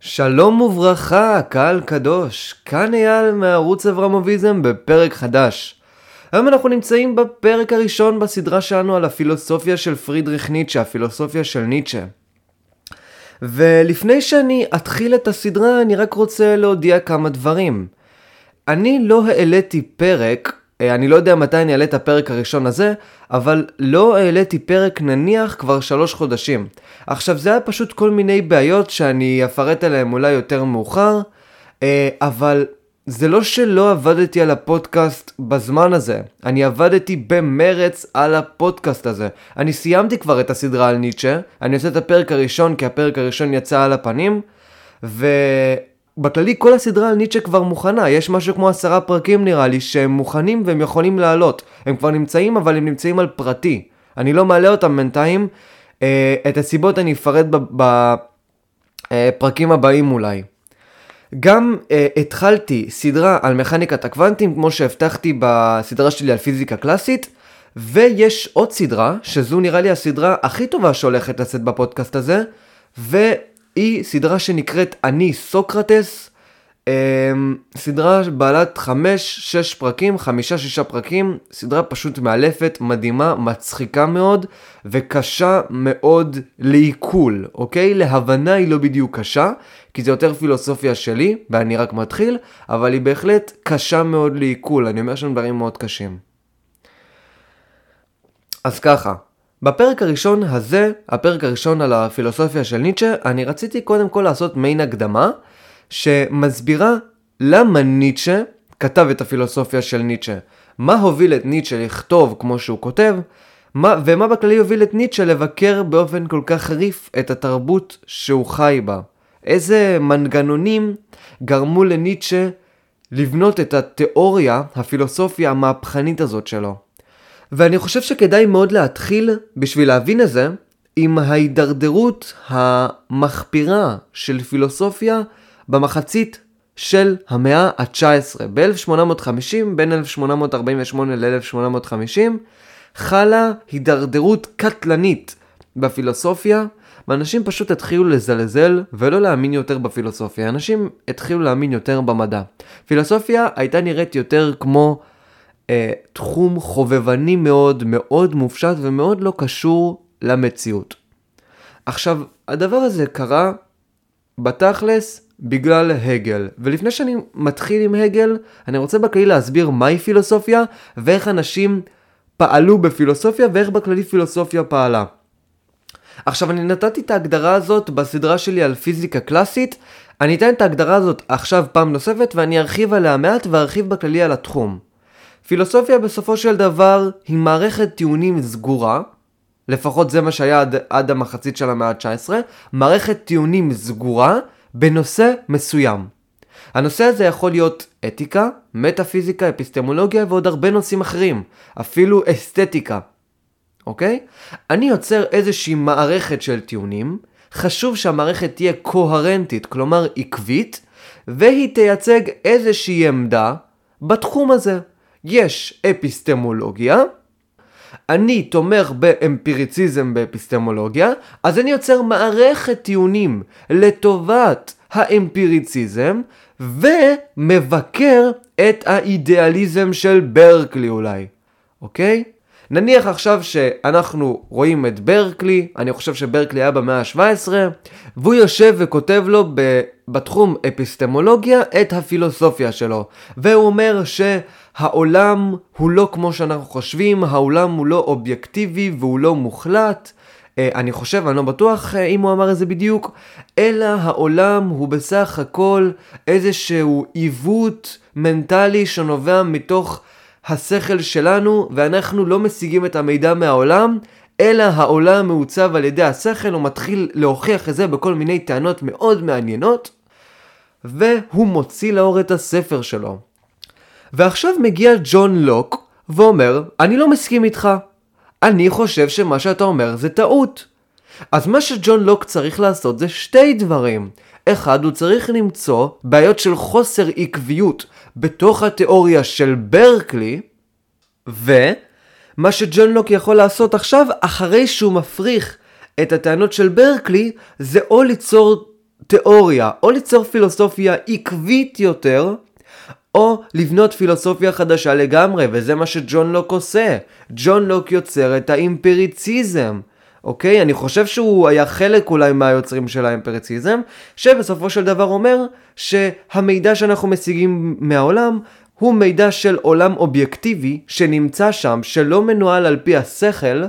שלום וברכה, קהל קדוש, כאן אייל מערוץ אברמוביזם בפרק חדש. היום אנחנו נמצאים בפרק הראשון בסדרה שלנו על הפילוסופיה של פרידריך ניטשה, הפילוסופיה של ניטשה. ולפני שאני אתחיל את הסדרה, אני רק רוצה להודיע כמה דברים. אני לא העליתי פרק אני לא יודע מתי אני אעלה את הפרק הראשון הזה, אבל לא העליתי פרק נניח כבר שלוש חודשים. עכשיו זה היה פשוט כל מיני בעיות שאני אפרט עליהן אולי יותר מאוחר, אה, אבל זה לא שלא עבדתי על הפודקאסט בזמן הזה, אני עבדתי במרץ על הפודקאסט הזה. אני סיימתי כבר את הסדרה על ניטשה, אני עושה את הפרק הראשון כי הפרק הראשון יצא על הפנים, ו... בכללי כל הסדרה על ניטשה כבר מוכנה, יש משהו כמו עשרה פרקים נראה לי שהם מוכנים והם יכולים לעלות. הם כבר נמצאים אבל הם נמצאים על פרטי. אני לא מעלה אותם בינתיים, אה, את הסיבות אני אפרט בפרקים אה, הבאים אולי. גם אה, התחלתי סדרה על מכניקת הקוונטים כמו שהבטחתי בסדרה שלי על פיזיקה קלאסית. ויש עוד סדרה, שזו נראה לי הסדרה הכי טובה שהולכת לצאת בפודקאסט הזה, ו... היא סדרה שנקראת אני סוקרטס, אמ, סדרה בעלת 5-6 פרקים, 5-6 פרקים, סדרה פשוט מאלפת, מדהימה, מצחיקה מאוד וקשה מאוד לעיכול, אוקיי? להבנה היא לא בדיוק קשה, כי זה יותר פילוסופיה שלי, ואני רק מתחיל, אבל היא בהחלט קשה מאוד לעיכול, אני אומר שם דברים מאוד קשים. אז ככה, בפרק הראשון הזה, הפרק הראשון על הפילוסופיה של ניטשה, אני רציתי קודם כל לעשות מיין הקדמה שמסבירה למה ניטשה כתב את הפילוסופיה של ניטשה. מה הוביל את ניטשה לכתוב כמו שהוא כותב, מה, ומה בכללי הוביל את ניטשה לבקר באופן כל כך חריף את התרבות שהוא חי בה. איזה מנגנונים גרמו לניטשה לבנות את התיאוריה, הפילוסופיה המהפכנית הזאת שלו. ואני חושב שכדאי מאוד להתחיל, בשביל להבין את זה, עם ההידרדרות המחפירה של פילוסופיה במחצית של המאה ה-19. ב-1850, בין 1848 ל-1850, חלה הידרדרות קטלנית בפילוסופיה, ואנשים פשוט התחילו לזלזל ולא להאמין יותר בפילוסופיה. אנשים התחילו להאמין יותר במדע. פילוסופיה הייתה נראית יותר כמו אה, תחום חובבני מאוד, מאוד מופשט ומאוד לא קשור למציאות. עכשיו, הדבר הזה קרה בתכלס בגלל הגל. ולפני שאני מתחיל עם הגל, אני רוצה בכללי להסביר מהי פילוסופיה ואיך אנשים פעלו בפילוסופיה ואיך בכללי פילוסופיה פעלה. עכשיו אני נתתי את ההגדרה הזאת בסדרה שלי על פיזיקה קלאסית, אני אתן את ההגדרה הזאת עכשיו פעם נוספת ואני ארחיב עליה מעט וארחיב בכללי על התחום. פילוסופיה בסופו של דבר היא מערכת טיעונים סגורה, לפחות זה מה שהיה עד, עד המחצית של המאה ה-19, מערכת טיעונים סגורה בנושא מסוים. הנושא הזה יכול להיות אתיקה, מטאפיזיקה, אפיסטמולוגיה ועוד הרבה נושאים אחרים, אפילו אסתטיקה. אוקיי? אני יוצר איזושהי מערכת של טיעונים, חשוב שהמערכת תהיה קוהרנטית, כלומר עקבית, והיא תייצג איזושהי עמדה בתחום הזה. יש אפיסטמולוגיה, אני תומך באמפיריציזם באפיסטמולוגיה, אז אני יוצר מערכת טיעונים לטובת האמפיריציזם, ומבקר את האידיאליזם של ברקלי אולי, אוקיי? נניח עכשיו שאנחנו רואים את ברקלי, אני חושב שברקלי היה במאה ה-17, והוא יושב וכותב לו בתחום אפיסטמולוגיה את הפילוסופיה שלו. והוא אומר שהעולם הוא לא כמו שאנחנו חושבים, העולם הוא לא אובייקטיבי והוא לא מוחלט. אה, אני חושב, אני לא בטוח אה, אם הוא אמר את זה בדיוק, אלא העולם הוא בסך הכל איזשהו עיוות מנטלי שנובע מתוך השכל שלנו, ואנחנו לא משיגים את המידע מהעולם, אלא העולם מעוצב על ידי השכל, הוא מתחיל להוכיח את זה בכל מיני טענות מאוד מעניינות, והוא מוציא לאור את הספר שלו. ועכשיו מגיע ג'ון לוק ואומר, אני לא מסכים איתך. אני חושב שמה שאתה אומר זה טעות. אז מה שג'ון לוק צריך לעשות זה שתי דברים. אחד, הוא צריך למצוא בעיות של חוסר עקביות בתוך התיאוריה של ברקלי, ומה שג'ון לוק יכול לעשות עכשיו, אחרי שהוא מפריך את הטענות של ברקלי, זה או ליצור תיאוריה, או ליצור פילוסופיה עקבית יותר, או לבנות פילוסופיה חדשה לגמרי, וזה מה שג'ון לוק עושה. ג'ון לוק יוצר את האימפריציזם. אוקיי? אני חושב שהוא היה חלק אולי מהיוצרים של האימפריציזם, שבסופו של דבר אומר שהמידע שאנחנו משיגים מהעולם הוא מידע של עולם אובייקטיבי שנמצא שם, שלא מנוהל על פי השכל,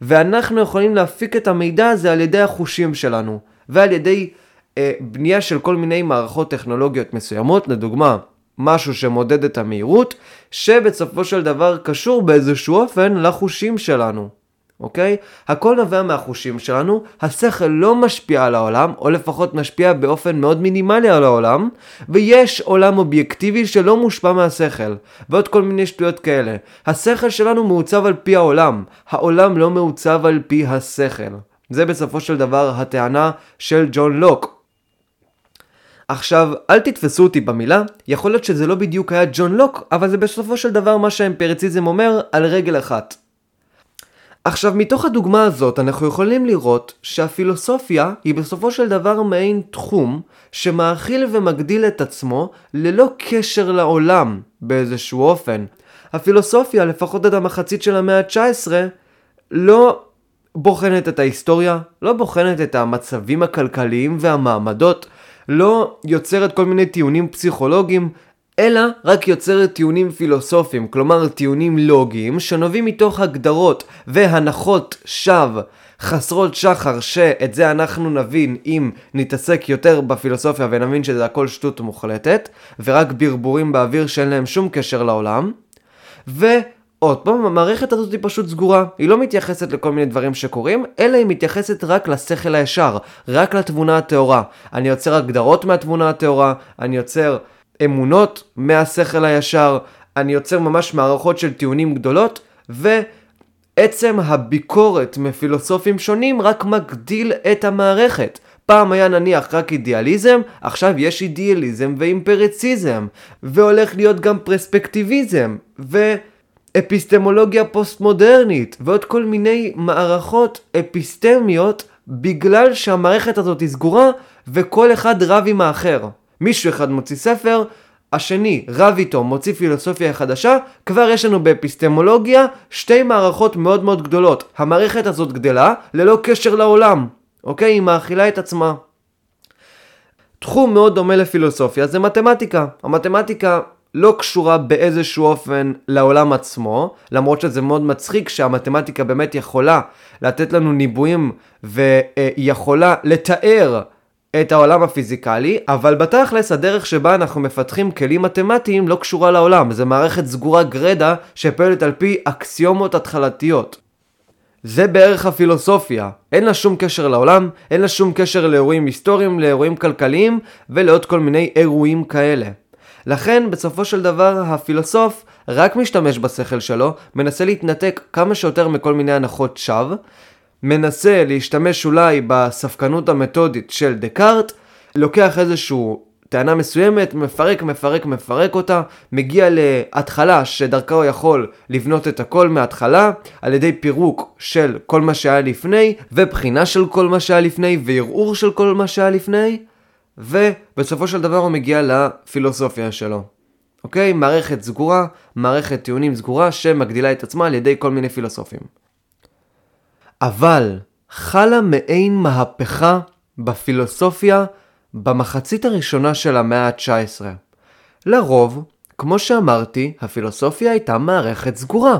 ואנחנו יכולים להפיק את המידע הזה על ידי החושים שלנו, ועל ידי אה, בנייה של כל מיני מערכות טכנולוגיות מסוימות, לדוגמה, משהו שמודד את המהירות, שבסופו של דבר קשור באיזשהו אופן לחושים שלנו. אוקיי? הכל נובע מהחושים שלנו, השכל לא משפיע על העולם, או לפחות משפיע באופן מאוד מינימלי על העולם, ויש עולם אובייקטיבי שלא מושפע מהשכל, ועוד כל מיני שטויות כאלה. השכל שלנו מעוצב על פי העולם, העולם לא מעוצב על פי השכל. זה בסופו של דבר הטענה של ג'ון לוק. עכשיו, אל תתפסו אותי במילה, יכול להיות שזה לא בדיוק היה ג'ון לוק, אבל זה בסופו של דבר מה שהאמפריציזם אומר על רגל אחת. עכשיו, מתוך הדוגמה הזאת אנחנו יכולים לראות שהפילוסופיה היא בסופו של דבר מעין תחום שמאכיל ומגדיל את עצמו ללא קשר לעולם באיזשהו אופן. הפילוסופיה, לפחות עד המחצית של המאה ה-19, לא בוחנת את ההיסטוריה, לא בוחנת את המצבים הכלכליים והמעמדות, לא יוצרת כל מיני טיעונים פסיכולוגיים, אלא רק יוצרת טיעונים פילוסופיים, כלומר טיעונים לוגיים, שנובעים מתוך הגדרות והנחות שווא חסרות שחר, שאת זה אנחנו נבין אם נתעסק יותר בפילוסופיה ונבין שזה הכל שטות מוחלטת, ורק ברבורים באוויר שאין להם שום קשר לעולם. ועוד פעם, המערכת הזאת היא פשוט סגורה, היא לא מתייחסת לכל מיני דברים שקורים, אלא היא מתייחסת רק לשכל הישר, רק לתבונה הטהורה. אני יוצר הגדרות מהתבונה הטהורה, אני יוצר... אמונות מהשכל הישר, אני יוצר ממש מערכות של טיעונים גדולות, ועצם הביקורת מפילוסופים שונים רק מגדיל את המערכת. פעם היה נניח רק אידיאליזם, עכשיו יש אידיאליזם ואימפריציזם, והולך להיות גם פרספקטיביזם, ואפיסטמולוגיה פוסט-מודרנית, ועוד כל מיני מערכות אפיסטמיות, בגלל שהמערכת הזאת היא סגורה, וכל אחד רב עם האחר. מישהו אחד מוציא ספר, השני רב איתו, מוציא פילוסופיה חדשה, כבר יש לנו באפיסטמולוגיה שתי מערכות מאוד מאוד גדולות. המערכת הזאת גדלה ללא קשר לעולם, אוקיי? היא מאכילה את עצמה. תחום מאוד דומה לפילוסופיה זה מתמטיקה. המתמטיקה לא קשורה באיזשהו אופן לעולם עצמו, למרות שזה מאוד מצחיק שהמתמטיקה באמת יכולה לתת לנו ניבויים והיא יכולה לתאר את העולם הפיזיקלי, אבל בתכלס הדרך שבה אנחנו מפתחים כלים מתמטיים לא קשורה לעולם, זה מערכת סגורה גרדה שפועלת על פי אקסיומות התחלתיות. זה בערך הפילוסופיה, אין לה שום קשר לעולם, אין לה שום קשר לאירועים היסטוריים, לאירועים כלכליים ולעוד כל מיני אירועים כאלה. לכן בסופו של דבר הפילוסוף רק משתמש בשכל שלו, מנסה להתנתק כמה שיותר מכל מיני הנחות שווא, מנסה להשתמש אולי בספקנות המתודית של דקארט, לוקח איזשהו טענה מסוימת, מפרק, מפרק, מפרק אותה, מגיע להתחלה שדרכה הוא יכול לבנות את הכל מההתחלה, על ידי פירוק של כל מה שהיה לפני, ובחינה של כל מה שהיה לפני, וערעור של כל מה שהיה לפני, ובסופו של דבר הוא מגיע לפילוסופיה שלו. אוקיי? מערכת סגורה, מערכת טיעונים סגורה, שמגדילה את עצמה על ידי כל מיני פילוסופים. אבל חלה מעין מהפכה בפילוסופיה במחצית הראשונה של המאה ה-19. לרוב, כמו שאמרתי, הפילוסופיה הייתה מערכת סגורה.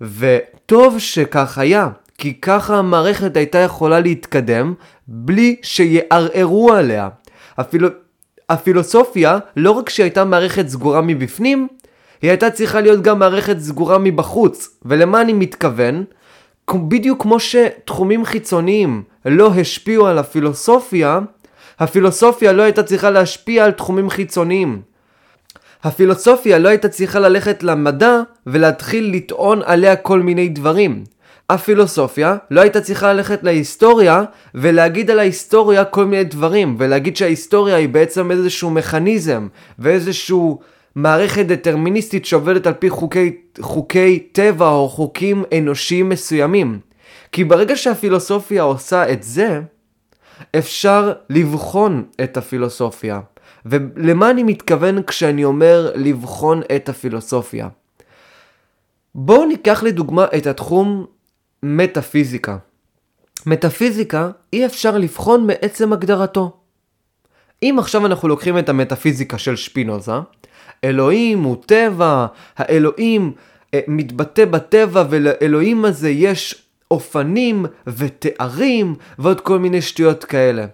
וטוב שכך היה, כי ככה המערכת הייתה יכולה להתקדם בלי שיערערו עליה. הפיל... הפילוסופיה, לא רק שהייתה מערכת סגורה מבפנים, היא הייתה צריכה להיות גם מערכת סגורה מבחוץ. ולמה אני מתכוון? בדיוק כמו שתחומים חיצוניים לא השפיעו על הפילוסופיה, הפילוסופיה לא הייתה צריכה להשפיע על תחומים חיצוניים. הפילוסופיה לא הייתה צריכה ללכת למדע ולהתחיל לטעון עליה כל מיני דברים. הפילוסופיה לא הייתה צריכה ללכת להיסטוריה ולהגיד על ההיסטוריה כל מיני דברים ולהגיד שההיסטוריה היא בעצם איזשהו מכניזם ואיזשהו מערכת דטרמיניסטית שעובדת על פי חוקי, חוקי טבע או חוקים אנושיים מסוימים. כי ברגע שהפילוסופיה עושה את זה, אפשר לבחון את הפילוסופיה. ולמה אני מתכוון כשאני אומר לבחון את הפילוסופיה? בואו ניקח לדוגמה את התחום מטאפיזיקה. מטאפיזיקה אי אפשר לבחון מעצם הגדרתו. אם עכשיו אנחנו לוקחים את המטאפיזיקה של שפינוזה, אלוהים הוא טבע, האלוהים אה, מתבטא בטבע ולאלוהים הזה יש אופנים ותארים ועוד כל מיני שטויות כאלה.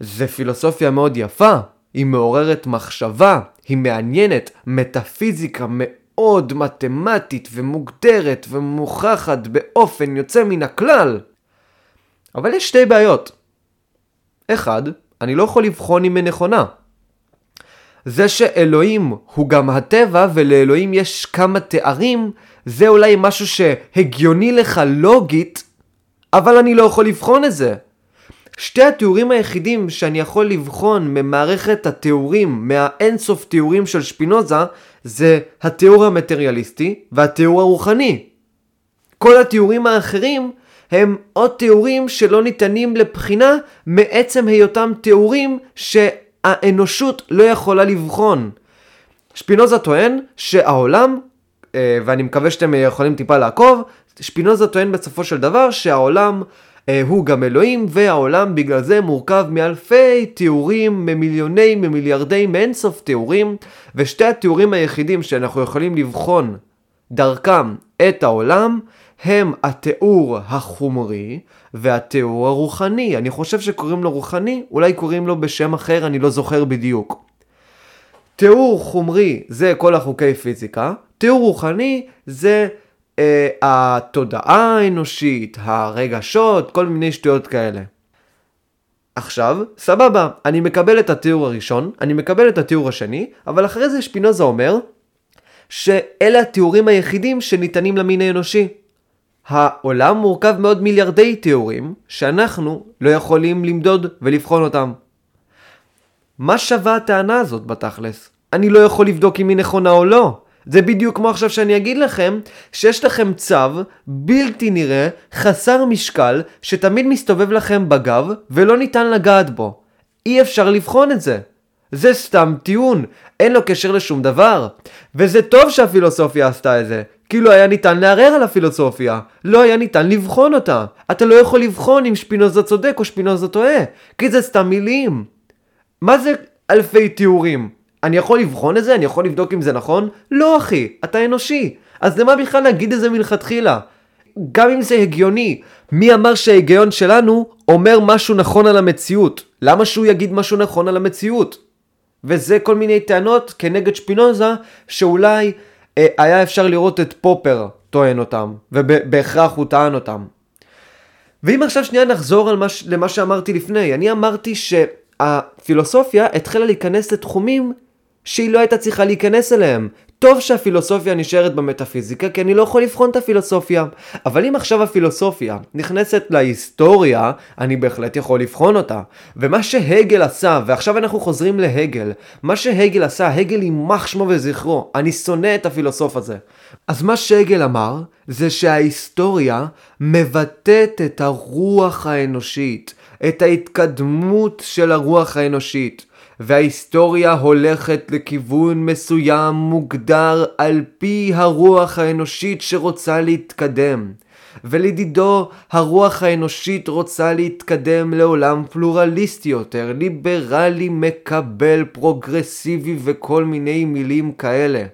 זה פילוסופיה מאוד יפה, היא מעוררת מחשבה, היא מעניינת, מטאפיזיקה מאוד מתמטית ומוגדרת ומוכחת באופן יוצא מן הכלל. אבל יש שתי בעיות. אחד, אני לא יכול לבחון אם היא נכונה. זה שאלוהים הוא גם הטבע ולאלוהים יש כמה תארים, זה אולי משהו שהגיוני לך לוגית, אבל אני לא יכול לבחון את זה. שתי התיאורים היחידים שאני יכול לבחון ממערכת התיאורים, מהאינסוף תיאורים של שפינוזה, זה התיאור המטריאליסטי והתיאור הרוחני. כל התיאורים האחרים הם עוד תיאורים שלא ניתנים לבחינה מעצם היותם תיאורים שהאנושות לא יכולה לבחון. שפינוזה טוען שהעולם, אה, ואני מקווה שאתם יכולים טיפה לעקוב, שפינוזה טוען בסופו של דבר שהעולם אה, הוא גם אלוהים, והעולם בגלל זה מורכב מאלפי תיאורים, ממיליוני, ממיליארדי, מאינסוף תיאורים, ושתי התיאורים היחידים שאנחנו יכולים לבחון דרכם את העולם, הם התיאור החומרי והתיאור הרוחני. אני חושב שקוראים לו רוחני, אולי קוראים לו בשם אחר, אני לא זוכר בדיוק. תיאור חומרי זה כל החוקי פיזיקה, תיאור רוחני זה אה, התודעה האנושית, הרגשות, כל מיני שטויות כאלה. עכשיו, סבבה, אני מקבל את התיאור הראשון, אני מקבל את התיאור השני, אבל אחרי זה שפינוזה אומר שאלה התיאורים היחידים שניתנים למין האנושי. העולם מורכב מאוד מיליארדי תיאורים שאנחנו לא יכולים למדוד ולבחון אותם. מה שווה הטענה הזאת בתכלס? אני לא יכול לבדוק אם היא נכונה או לא. זה בדיוק כמו עכשיו שאני אגיד לכם שיש לכם צו בלתי נראה, חסר משקל, שתמיד מסתובב לכם בגב ולא ניתן לגעת בו. אי אפשר לבחון את זה. זה סתם טיעון, אין לו קשר לשום דבר. וזה טוב שהפילוסופיה עשתה את זה, כאילו היה ניתן לערער על הפילוסופיה, לא היה ניתן לבחון אותה. אתה לא יכול לבחון אם שפינוזה צודק או שפינוזה טועה, כי זה סתם מילים. מה זה אלפי תיאורים? אני יכול לבחון את זה? אני יכול לבדוק אם זה נכון? לא אחי, אתה אנושי. אז למה בכלל להגיד את זה מלכתחילה? גם אם זה הגיוני, מי אמר שההיגיון שלנו אומר משהו נכון על המציאות? למה שהוא יגיד משהו נכון על המציאות? וזה כל מיני טענות כנגד שפינוזה, שאולי היה אפשר לראות את פופר טוען אותם, ובהכרח הוא טען אותם. ואם עכשיו שנייה נחזור מש, למה שאמרתי לפני, אני אמרתי שהפילוסופיה התחילה להיכנס לתחומים שהיא לא הייתה צריכה להיכנס אליהם. טוב שהפילוסופיה נשארת במטאפיזיקה, כי אני לא יכול לבחון את הפילוסופיה. אבל אם עכשיו הפילוסופיה נכנסת להיסטוריה, אני בהחלט יכול לבחון אותה. ומה שהגל עשה, ועכשיו אנחנו חוזרים להגל, מה שהגל עשה, הגל יימח שמו וזכרו, אני שונא את הפילוסוף הזה. אז מה שהגל אמר, זה שההיסטוריה מבטאת את הרוח האנושית, את ההתקדמות של הרוח האנושית. וההיסטוריה הולכת לכיוון מסוים מוגדר על פי הרוח האנושית שרוצה להתקדם. ולדידו, הרוח האנושית רוצה להתקדם לעולם פלורליסטי יותר, ליברלי, מקבל, פרוגרסיבי וכל מיני מילים כאלה.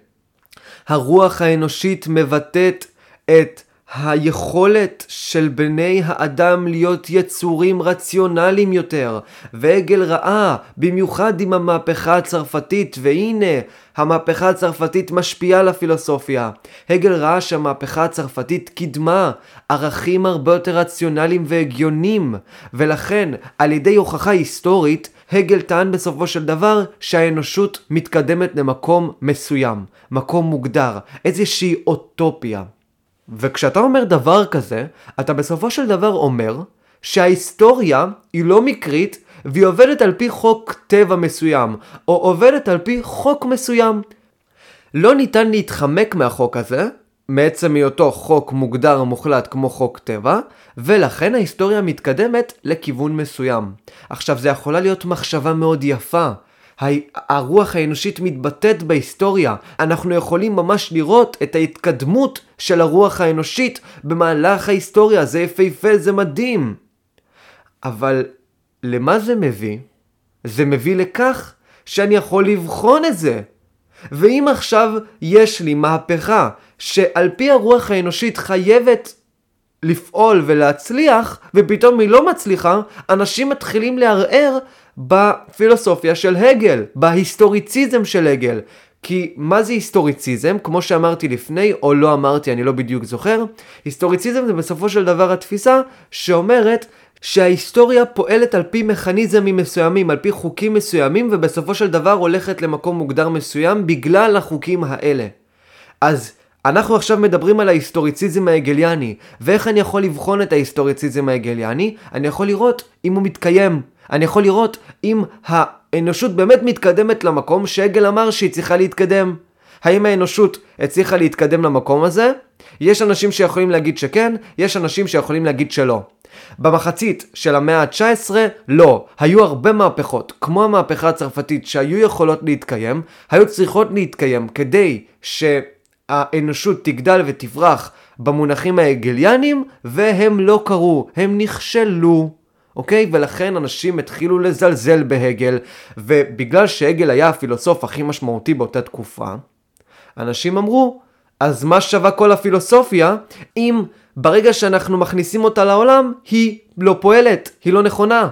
הרוח האנושית מבטאת את היכולת של בני האדם להיות יצורים רציונליים יותר, והגל ראה, במיוחד עם המהפכה הצרפתית, והנה, המהפכה הצרפתית משפיעה על הפילוסופיה. הגל ראה שהמהפכה הצרפתית קידמה ערכים הרבה יותר רציונליים והגיונים, ולכן, על ידי הוכחה היסטורית, הגל טען בסופו של דבר שהאנושות מתקדמת למקום מסוים, מקום מוגדר, איזושהי אוטופיה. וכשאתה אומר דבר כזה, אתה בסופו של דבר אומר שההיסטוריה היא לא מקרית והיא עובדת על פי חוק טבע מסוים, או עובדת על פי חוק מסוים. לא ניתן להתחמק מהחוק הזה, מעצם היותו חוק מוגדר מוחלט כמו חוק טבע, ולכן ההיסטוריה מתקדמת לכיוון מסוים. עכשיו, זה יכולה להיות מחשבה מאוד יפה. הרוח האנושית מתבטאת בהיסטוריה. אנחנו יכולים ממש לראות את ההתקדמות של הרוח האנושית במהלך ההיסטוריה. זה יפהפה, זה מדהים. אבל למה זה מביא? זה מביא לכך שאני יכול לבחון את זה. ואם עכשיו יש לי מהפכה שעל פי הרוח האנושית חייבת לפעול ולהצליח, ופתאום היא לא מצליחה, אנשים מתחילים לערער בפילוסופיה של הגל, בהיסטוריציזם של הגל. כי מה זה היסטוריציזם? כמו שאמרתי לפני, או לא אמרתי, אני לא בדיוק זוכר. היסטוריציזם זה בסופו של דבר התפיסה שאומרת שההיסטוריה פועלת על פי מכניזמים מסוימים, על פי חוקים מסוימים, ובסופו של דבר הולכת למקום מוגדר מסוים בגלל החוקים האלה. אז אנחנו עכשיו מדברים על ההיסטוריציזם ההגליאני, ואיך אני יכול לבחון את ההיסטוריציזם ההגליאני? אני יכול לראות אם הוא מתקיים. אני יכול לראות אם האנושות באמת מתקדמת למקום שהגל אמר שהיא צריכה להתקדם. האם האנושות הצליחה להתקדם למקום הזה? יש אנשים שיכולים להגיד שכן, יש אנשים שיכולים להגיד שלא. במחצית של המאה ה-19, לא. היו הרבה מהפכות, כמו המהפכה הצרפתית, שהיו יכולות להתקיים, היו צריכות להתקיים כדי שהאנושות תגדל ותפרח במונחים ההגליאנים, והם לא קרו, הם נכשלו. אוקיי? ולכן אנשים התחילו לזלזל בהגל, ובגלל שהגל היה הפילוסוף הכי משמעותי באותה תקופה, אנשים אמרו, אז מה שווה כל הפילוסופיה אם ברגע שאנחנו מכניסים אותה לעולם, היא לא פועלת, היא לא נכונה,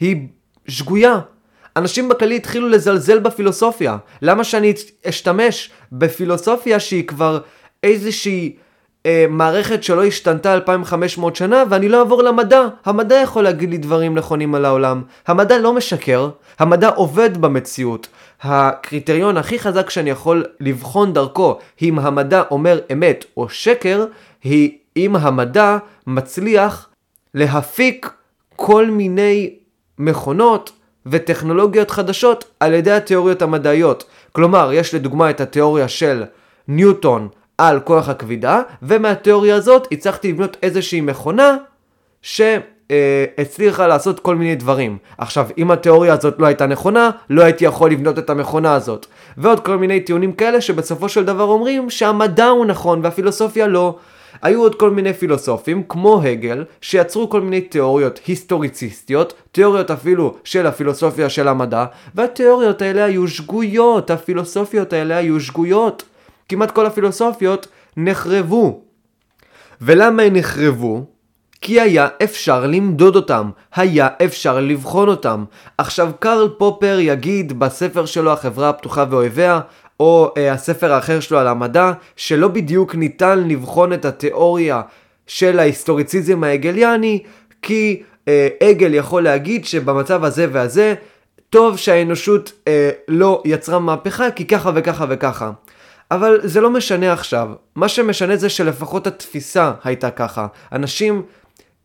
היא שגויה. אנשים בכללי התחילו לזלזל בפילוסופיה. למה שאני אשתמש בפילוסופיה שהיא כבר איזושהי אה, מערכת שלא השתנתה 2500 שנה ואני לא אעבור למדע? המדע יכול להגיד לי דברים נכונים על העולם. המדע לא משקר, המדע עובד במציאות. הקריטריון הכי חזק שאני יכול לבחון דרכו אם המדע אומר אמת או שקר, היא אם המדע מצליח להפיק כל מיני מכונות וטכנולוגיות חדשות על ידי התיאוריות המדעיות. כלומר, יש לדוגמה את התיאוריה של ניוטון על כוח הכבידה, ומהתיאוריה הזאת הצלחתי לבנות איזושהי מכונה שהצליחה לעשות כל מיני דברים. עכשיו, אם התיאוריה הזאת לא הייתה נכונה, לא הייתי יכול לבנות את המכונה הזאת. ועוד כל מיני טיעונים כאלה שבסופו של דבר אומרים שהמדע הוא נכון והפילוסופיה לא. היו עוד כל מיני פילוסופים, כמו הגל, שיצרו כל מיני תיאוריות היסטוריציסטיות, תיאוריות אפילו של הפילוסופיה של המדע, והתיאוריות האלה היו שגויות, הפילוסופיות האלה היו שגויות. כמעט כל הפילוסופיות נחרבו. ולמה הן נחרבו? כי היה אפשר למדוד אותם, היה אפשר לבחון אותם. עכשיו קרל פופר יגיד בספר שלו החברה הפתוחה ואויביה, או אה, הספר האחר שלו על המדע, שלא בדיוק ניתן לבחון את התיאוריה של ההיסטוריציזם ההגליאני, כי אה, הגל יכול להגיד שבמצב הזה והזה, טוב שהאנושות אה, לא יצרה מהפכה כי ככה וככה וככה. אבל זה לא משנה עכשיו, מה שמשנה זה שלפחות התפיסה הייתה ככה. אנשים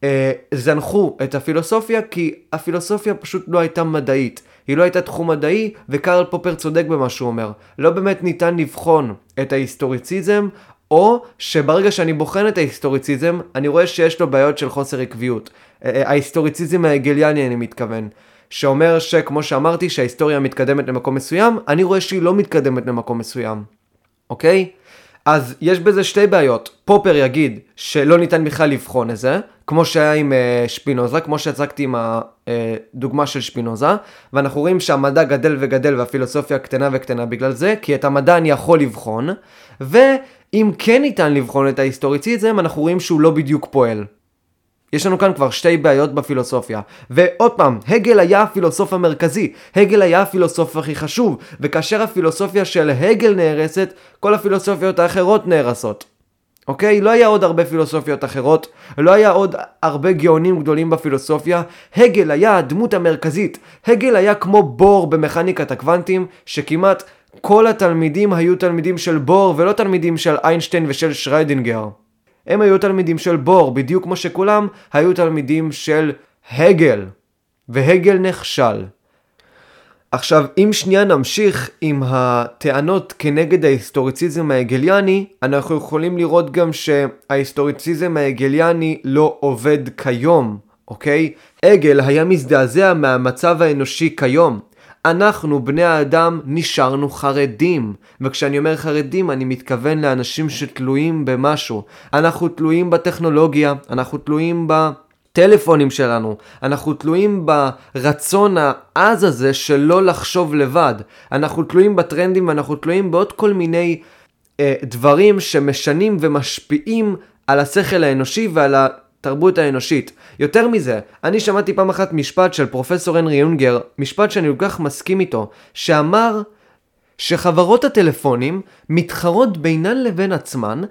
אה, זנחו את הפילוסופיה כי הפילוסופיה פשוט לא הייתה מדעית. היא לא הייתה תחום מדעי, וקרל פופר צודק במה שהוא אומר. לא באמת ניתן לבחון את ההיסטוריציזם, או שברגע שאני בוחן את ההיסטוריציזם, אני רואה שיש לו בעיות של חוסר עקביות. אה, אה, ההיסטוריציזם ההגליאני אני מתכוון. שאומר שכמו שאמרתי שההיסטוריה מתקדמת למקום מסוים, אני רואה שהיא לא מתקדמת למקום מסוים. אוקיי? אז יש בזה שתי בעיות. פופר יגיד שלא ניתן בכלל לבחון את זה, כמו שהיה עם uh, שפינוזה, כמו שהצגתי עם הדוגמה של שפינוזה, ואנחנו רואים שהמדע גדל וגדל והפילוסופיה קטנה וקטנה בגלל זה, כי את המדע אני יכול לבחון, ואם כן ניתן לבחון את ההיסטוריציזם, אנחנו רואים שהוא לא בדיוק פועל. יש לנו כאן כבר שתי בעיות בפילוסופיה. ועוד פעם, הגל היה הפילוסוף המרכזי, הגל היה הפילוסוף הכי חשוב, וכאשר הפילוסופיה של הגל נהרסת, כל הפילוסופיות האחרות נהרסות. אוקיי? לא היה עוד הרבה פילוסופיות אחרות, לא היה עוד הרבה גאונים גדולים בפילוסופיה, הגל היה הדמות המרכזית. הגל היה כמו בור במכניקת הקוונטים, שכמעט כל התלמידים היו תלמידים של בור ולא תלמידים של איינשטיין ושל שריידינגר. הם היו תלמידים של בור, בדיוק כמו שכולם היו תלמידים של הגל. והגל נכשל. עכשיו, אם שנייה נמשיך עם הטענות כנגד ההיסטוריציזם ההגליאני, אנחנו יכולים לראות גם שההיסטוריציזם ההגליאני לא עובד כיום, אוקיי? הגל היה מזדעזע מהמצב האנושי כיום. אנחנו, בני האדם, נשארנו חרדים. וכשאני אומר חרדים, אני מתכוון לאנשים שתלויים במשהו. אנחנו תלויים בטכנולוגיה, אנחנו תלויים ב... שלנו, אנחנו תלויים ברצון העז הזה של לא לחשוב לבד, אנחנו תלויים בטרנדים ואנחנו תלויים בעוד כל מיני אה, דברים שמשנים ומשפיעים על השכל האנושי ועל התרבות האנושית. יותר מזה, אני שמעתי פעם אחת משפט של פרופסור הנרי יונגר, משפט שאני כל כך מסכים איתו, שאמר שחברות הטלפונים מתחרות בינן לבין עצמן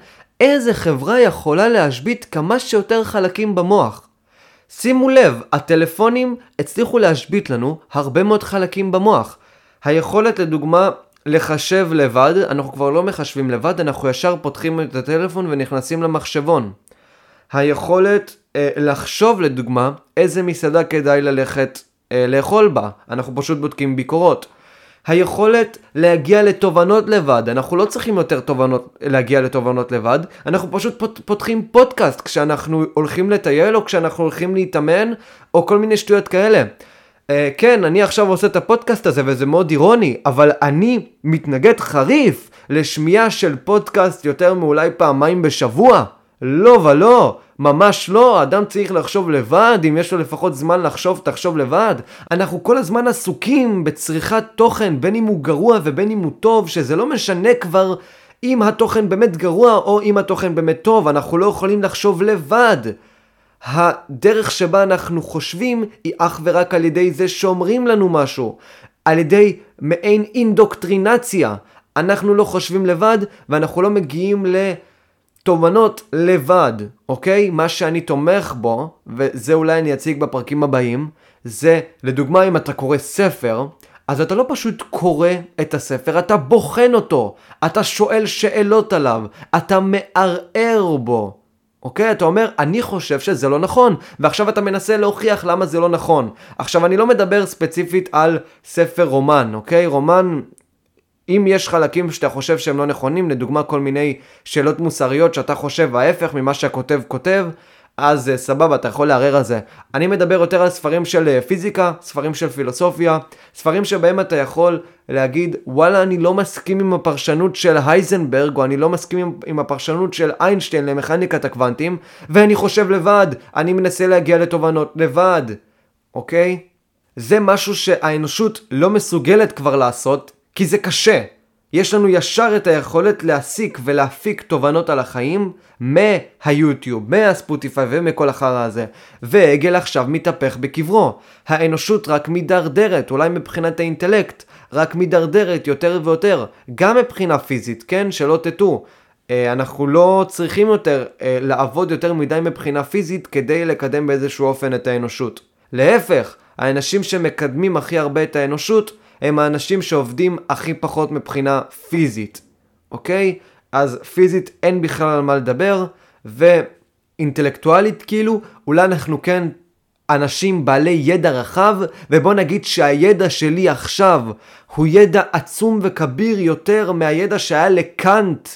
איזה חברה יכולה להשבית כמה שיותר חלקים במוח. שימו לב, הטלפונים הצליחו להשבית לנו הרבה מאוד חלקים במוח. היכולת לדוגמה לחשב לבד, אנחנו כבר לא מחשבים לבד, אנחנו ישר פותחים את הטלפון ונכנסים למחשבון. היכולת אה, לחשוב לדוגמה איזה מסעדה כדאי ללכת אה, לאכול בה, אנחנו פשוט בודקים ביקורות. היכולת להגיע לתובנות לבד, אנחנו לא צריכים יותר תובנות, להגיע לתובנות לבד, אנחנו פשוט פות, פותחים פודקאסט כשאנחנו הולכים לטייל או כשאנחנו הולכים להתאמן או כל מיני שטויות כאלה. Uh, כן, אני עכשיו עושה את הפודקאסט הזה וזה מאוד אירוני, אבל אני מתנגד חריף לשמיעה של פודקאסט יותר מאולי פעמיים בשבוע. לא ולא, ממש לא, אדם צריך לחשוב לבד, אם יש לו לפחות זמן לחשוב, תחשוב לבד. אנחנו כל הזמן עסוקים בצריכת תוכן, בין אם הוא גרוע ובין אם הוא טוב, שזה לא משנה כבר אם התוכן באמת גרוע או אם התוכן באמת טוב, אנחנו לא יכולים לחשוב לבד. הדרך שבה אנחנו חושבים היא אך ורק על ידי זה שאומרים לנו משהו, על ידי מעין אינדוקטרינציה. אנחנו לא חושבים לבד ואנחנו לא מגיעים ל... תובנות לבד, אוקיי? מה שאני תומך בו, וזה אולי אני אציג בפרקים הבאים, זה לדוגמה אם אתה קורא ספר, אז אתה לא פשוט קורא את הספר, אתה בוחן אותו, אתה שואל שאלות עליו, אתה מערער בו. אוקיי? אתה אומר, אני חושב שזה לא נכון, ועכשיו אתה מנסה להוכיח למה זה לא נכון. עכשיו, אני לא מדבר ספציפית על ספר רומן, אוקיי? רומן אם יש חלקים שאתה חושב שהם לא נכונים, לדוגמה כל מיני שאלות מוסריות שאתה חושב ההפך ממה שהכותב כותב, אז uh, סבבה, אתה יכול לערער על זה. אני מדבר יותר על ספרים של uh, פיזיקה, ספרים של פילוסופיה, ספרים שבהם אתה יכול להגיד, וואלה, אני לא מסכים עם הפרשנות של הייזנברג, או אני לא מסכים עם הפרשנות של איינשטיין למכניקת הקוונטים, ואני חושב לבד, אני מנסה להגיע לתובנות לבד, אוקיי? זה משהו שהאנושות לא מסוגלת כבר לעשות, כי זה קשה. יש לנו ישר את היכולת להסיק ולהפיק תובנות על החיים מהיוטיוב, מהספוטיפיי ומכל החרא הזה. ועגל עכשיו מתהפך בקברו. האנושות רק מידרדרת, אולי מבחינת האינטלקט, רק מידרדרת יותר ויותר. גם מבחינה פיזית, כן? שלא תטעו. אה, אנחנו לא צריכים יותר אה, לעבוד יותר מדי מבחינה פיזית כדי לקדם באיזשהו אופן את האנושות. להפך, האנשים שמקדמים הכי הרבה את האנושות הם האנשים שעובדים הכי פחות מבחינה פיזית, אוקיי? אז פיזית אין בכלל על מה לדבר, ואינטלקטואלית כאילו, אולי אנחנו כן אנשים בעלי ידע רחב, ובוא נגיד שהידע שלי עכשיו הוא ידע עצום וכביר יותר מהידע שהיה לקאנט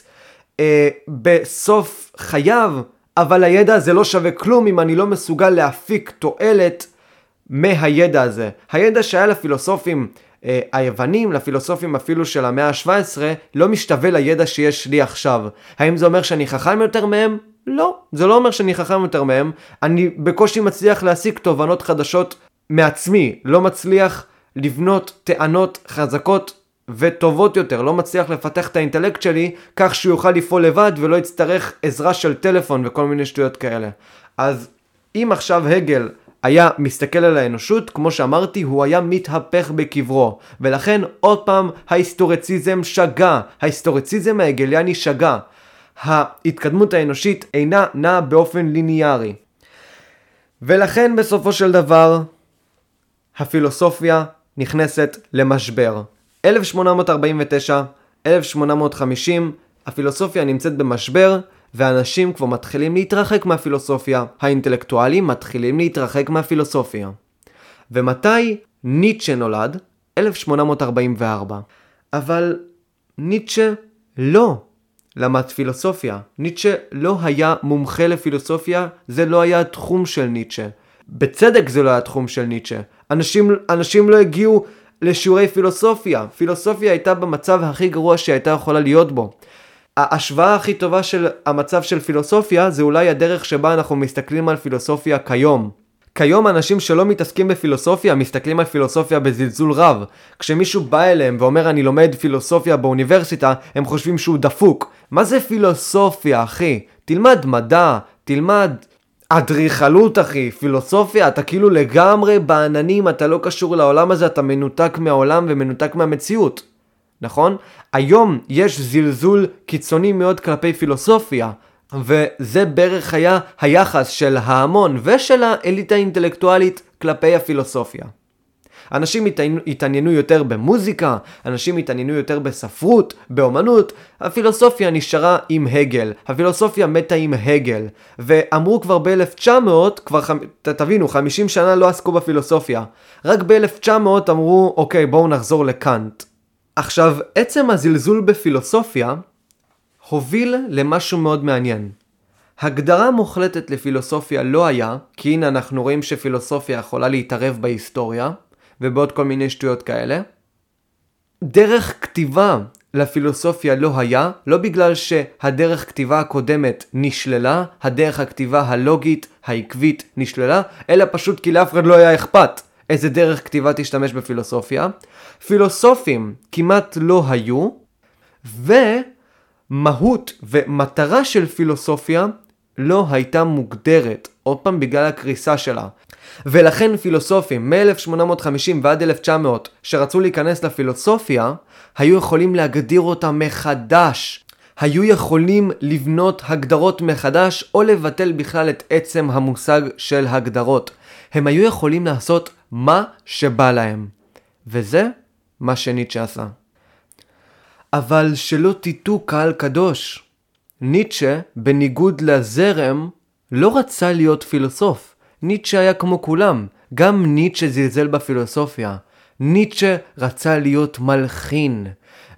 אה, בסוף חייו, אבל הידע הזה לא שווה כלום אם אני לא מסוגל להפיק תועלת מהידע הזה. הידע שהיה לפילוסופים אה, היוונים, לפילוסופים אפילו של המאה ה-17, לא משתווה לידע שיש לי עכשיו. האם זה אומר שאני חכם יותר מהם? לא, זה לא אומר שאני חכם יותר מהם. אני בקושי מצליח להשיג תובנות חדשות מעצמי, לא מצליח לבנות טענות חזקות וטובות יותר, לא מצליח לפתח את האינטלקט שלי כך שהוא יוכל לפעול לבד ולא יצטרך עזרה של טלפון וכל מיני שטויות כאלה. אז אם עכשיו הגל היה מסתכל על האנושות, כמו שאמרתי, הוא היה מתהפך בקברו. ולכן, עוד פעם, ההיסטורציזם שגה. ההיסטורציזם ההגליאני שגה. ההתקדמות האנושית אינה נעה באופן ליניארי. ולכן בסופו של דבר, הפילוסופיה נכנסת למשבר. 1849, 1850, הפילוסופיה נמצאת במשבר, ואנשים כבר מתחילים להתרחק מהפילוסופיה, האינטלקטואלים מתחילים להתרחק מהפילוסופיה. ומתי ניטשה נולד? 1844. אבל ניטשה לא למד פילוסופיה. ניטשה לא היה מומחה לפילוסופיה, זה לא היה התחום של ניטשה. בצדק זה לא היה התחום של ניטשה. אנשים, אנשים לא הגיעו לשיעורי פילוסופיה. פילוסופיה הייתה במצב הכי גרוע שהייתה יכולה להיות בו. ההשוואה הכי טובה של המצב של פילוסופיה זה אולי הדרך שבה אנחנו מסתכלים על פילוסופיה כיום. כיום אנשים שלא מתעסקים בפילוסופיה מסתכלים על פילוסופיה בזלזול רב. כשמישהו בא אליהם ואומר אני לומד פילוסופיה באוניברסיטה, הם חושבים שהוא דפוק. מה זה פילוסופיה, אחי? תלמד מדע, תלמד אדריכלות, אחי. פילוסופיה, אתה כאילו לגמרי בעננים, אתה לא קשור לעולם הזה, אתה מנותק מהעולם ומנותק מהמציאות. נכון? היום יש זלזול קיצוני מאוד כלפי פילוסופיה. וזה בערך היה היחס של ההמון ושל האליטה האינטלקטואלית כלפי הפילוסופיה. אנשים התעניינו יותר במוזיקה, אנשים התעניינו יותר בספרות, באומנות, הפילוסופיה נשארה עם הגל, הפילוסופיה מתה עם הגל, ואמרו כבר ב-1900, כבר ח... תבינו, 50 שנה לא עסקו בפילוסופיה, רק ב-1900 אמרו, אוקיי, בואו נחזור לקאנט. עכשיו, עצם הזלזול בפילוסופיה הוביל למשהו מאוד מעניין. הגדרה מוחלטת לפילוסופיה לא היה, כי הנה אנחנו רואים שפילוסופיה יכולה להתערב בהיסטוריה, ובעוד כל מיני שטויות כאלה. דרך כתיבה לפילוסופיה לא היה, לא בגלל שהדרך כתיבה הקודמת נשללה, הדרך הכתיבה הלוגית, העקבית, נשללה, אלא פשוט כי לאף אחד לא היה אכפת איזה דרך כתיבה תשתמש בפילוסופיה. פילוסופים כמעט לא היו, ו... מהות ומטרה של פילוסופיה לא הייתה מוגדרת, עוד פעם בגלל הקריסה שלה. ולכן פילוסופים מ-1850 ועד 1900 שרצו להיכנס לפילוסופיה, היו יכולים להגדיר אותה מחדש. היו יכולים לבנות הגדרות מחדש או לבטל בכלל את עצם המושג של הגדרות. הם היו יכולים לעשות מה שבא להם. וזה מה שניטשה עשה. אבל שלא תטעו קהל קדוש. ניטשה, בניגוד לזרם, לא רצה להיות פילוסוף. ניטשה היה כמו כולם, גם ניטשה זלזל בפילוסופיה. ניטשה רצה להיות מלחין,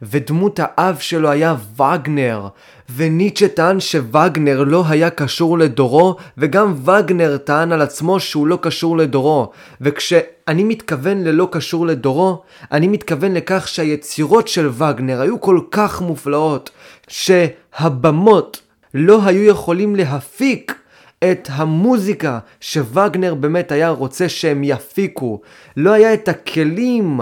ודמות האב שלו היה וגנר, וניטשה טען שווגנר לא היה קשור לדורו, וגם וגנר טען על עצמו שהוא לא קשור לדורו. וכשאני מתכוון ללא קשור לדורו, אני מתכוון לכך שהיצירות של וגנר היו כל כך מופלאות, שהבמות לא היו יכולים להפיק את המוזיקה שווגנר באמת היה רוצה שהם יפיקו. לא היה את הכלים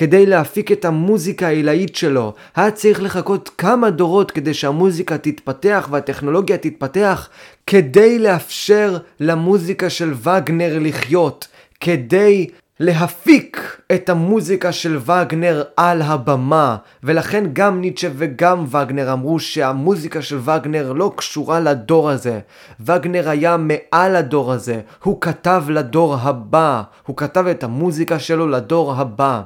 כדי להפיק את המוזיקה העילאית שלו. היה צריך לחכות כמה דורות כדי שהמוזיקה תתפתח והטכנולוגיה תתפתח כדי לאפשר למוזיקה של וגנר לחיות. כדי להפיק את המוזיקה של וגנר על הבמה ולכן גם ניטשה וגם וגנר אמרו שהמוזיקה של וגנר לא קשורה לדור הזה וגנר היה מעל הדור הזה הוא כתב לדור הבא הוא כתב את המוזיקה שלו לדור הבא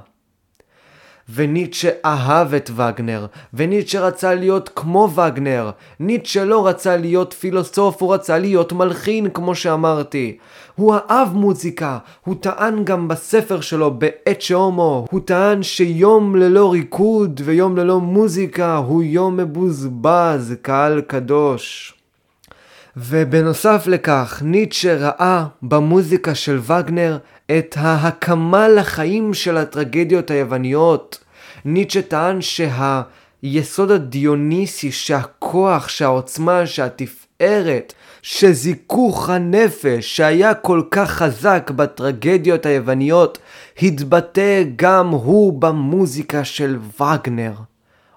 וניטשה אהב את וגנר, וניטשה רצה להיות כמו וגנר. ניטשה לא רצה להיות פילוסוף, הוא רצה להיות מלחין, כמו שאמרתי. הוא אהב מוזיקה, הוא טען גם בספר שלו, בעת שהומו, הוא טען שיום ללא ריקוד ויום ללא מוזיקה הוא יום מבוזבז, קהל קדוש. ובנוסף לכך, ניטשה ראה במוזיקה של וגנר את ההקמה לחיים של הטרגדיות היווניות. ניטשה טען שהיסוד הדיוניסי, שהכוח, שהעוצמה, שהתפארת, שזיכוך הנפש שהיה כל כך חזק בטרגדיות היווניות, התבטא גם הוא במוזיקה של וגנר.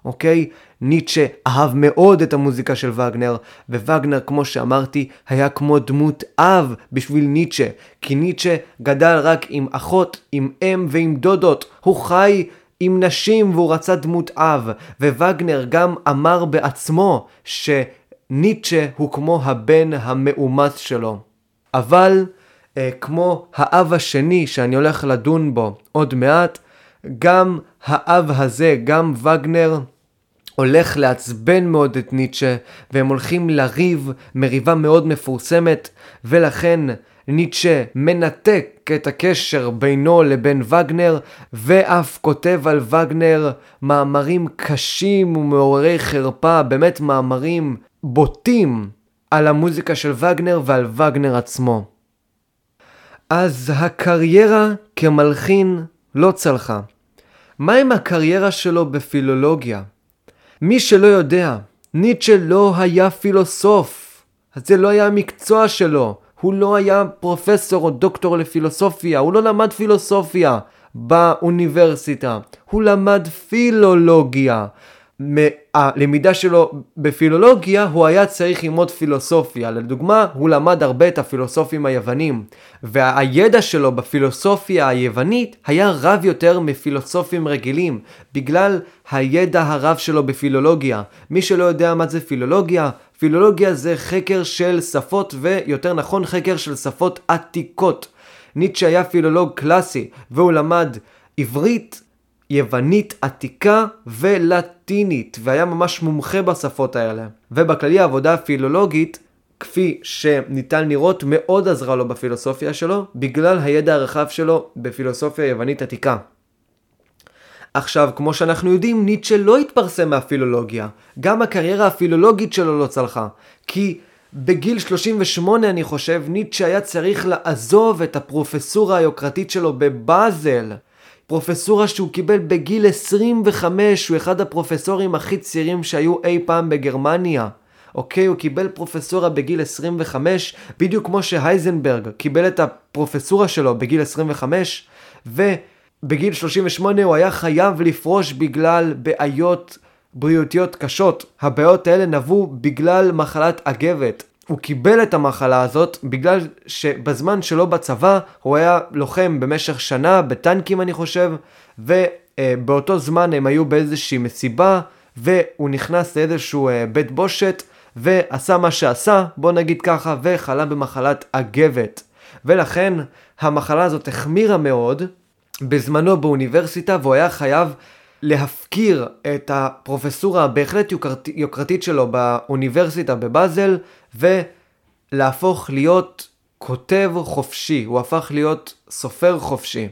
אוקיי? ניטשה אהב מאוד את המוזיקה של וגנר, ווגנר, כמו שאמרתי, היה כמו דמות אב בשביל ניטשה, כי ניטשה גדל רק עם אחות, עם אם ועם דודות, הוא חי עם נשים והוא רצה דמות אב, ווגנר גם אמר בעצמו שניטשה הוא כמו הבן המאומץ שלו. אבל, אה, כמו האב השני שאני הולך לדון בו עוד מעט, גם האב הזה, גם וגנר, הולך לעצבן מאוד את ניטשה, והם הולכים לריב מריבה מאוד מפורסמת, ולכן ניטשה מנתק את הקשר בינו לבין וגנר, ואף כותב על וגנר מאמרים קשים ומעוררי חרפה, באמת מאמרים בוטים על המוזיקה של וגנר ועל וגנר עצמו. אז הקריירה כמלחין לא צלחה. מה עם הקריירה שלו בפילולוגיה? מי שלא יודע, ניטשה לא היה פילוסוף. זה לא היה המקצוע שלו. הוא לא היה פרופסור או דוקטור לפילוסופיה, הוא לא למד פילוסופיה באוניברסיטה, הוא למד פילולוגיה. מהלמידה שלו בפילולוגיה הוא היה צריך ללמוד פילוסופיה. לדוגמה, הוא למד הרבה את הפילוסופים היוונים, והידע שלו בפילוסופיה היוונית היה רב יותר מפילוסופים רגילים, בגלל הידע הרב שלו בפילולוגיה. מי שלא יודע מה זה פילולוגיה, פילולוגיה זה חקר של שפות, ויותר נכון חקר של שפות עתיקות. ניטשה היה פילולוג קלאסי, והוא למד עברית, יוונית עתיקה ולטינית, והיה ממש מומחה בשפות האלה. ובכללי העבודה הפילולוגית, כפי שניתן לראות, מאוד עזרה לו בפילוסופיה שלו, בגלל הידע הרחב שלו בפילוסופיה יוונית עתיקה. עכשיו, כמו שאנחנו יודעים, ניטשה לא התפרסם מהפילולוגיה. גם הקריירה הפילולוגית שלו לא צלחה. כי בגיל 38, אני חושב, ניטשה היה צריך לעזוב את הפרופסורה היוקרתית שלו בבאזל. פרופסורה שהוא קיבל בגיל 25, הוא אחד הפרופסורים הכי צעירים שהיו אי פעם בגרמניה. אוקיי, הוא קיבל פרופסורה בגיל 25, בדיוק כמו שהייזנברג קיבל את הפרופסורה שלו בגיל 25, ובגיל 38 הוא היה חייב לפרוש בגלל בעיות בריאותיות קשות. הבעיות האלה נבעו בגלל מחלת אגבת. הוא קיבל את המחלה הזאת בגלל שבזמן שלו בצבא הוא היה לוחם במשך שנה בטנקים אני חושב ובאותו זמן הם היו באיזושהי מסיבה והוא נכנס לאיזשהו אה, בית בושת ועשה מה שעשה בוא נגיד ככה וחלה במחלת אגבת ולכן המחלה הזאת החמירה מאוד בזמנו באוניברסיטה והוא היה חייב להפקיר את הפרופסורה הבהחלט יוקרת, יוקרתית שלו באוניברסיטה בבאזל ולהפוך להיות כותב חופשי, הוא הפך להיות סופר חופשי.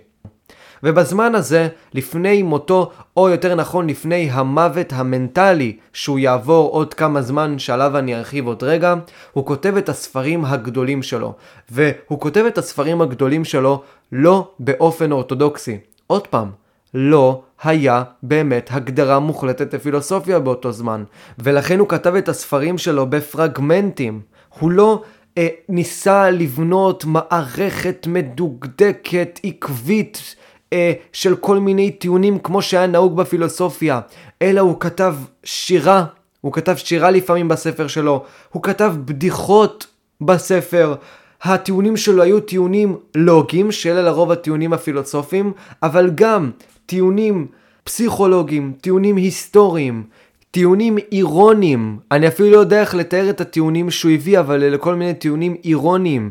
ובזמן הזה, לפני מותו, או יותר נכון לפני המוות המנטלי שהוא יעבור עוד כמה זמן שעליו אני ארחיב עוד רגע, הוא כותב את הספרים הגדולים שלו. והוא כותב את הספרים הגדולים שלו לא באופן אורתודוקסי. עוד פעם, לא היה באמת הגדרה מוחלטת לפילוסופיה באותו זמן, ולכן הוא כתב את הספרים שלו בפרגמנטים. הוא לא אה, ניסה לבנות מערכת מדוקדקת, עקבית, אה, של כל מיני טיעונים כמו שהיה נהוג בפילוסופיה, אלא הוא כתב שירה, הוא כתב שירה לפעמים בספר שלו, הוא כתב בדיחות בספר. הטיעונים שלו היו טיעונים לוגיים, שאלה לרוב הטיעונים הפילוסופיים, אבל גם טיעונים פסיכולוגיים, טיעונים היסטוריים, טיעונים אירוניים. אני אפילו לא יודע איך לתאר את הטיעונים שהוא הביא, אבל אלה כל מיני טיעונים אירוניים.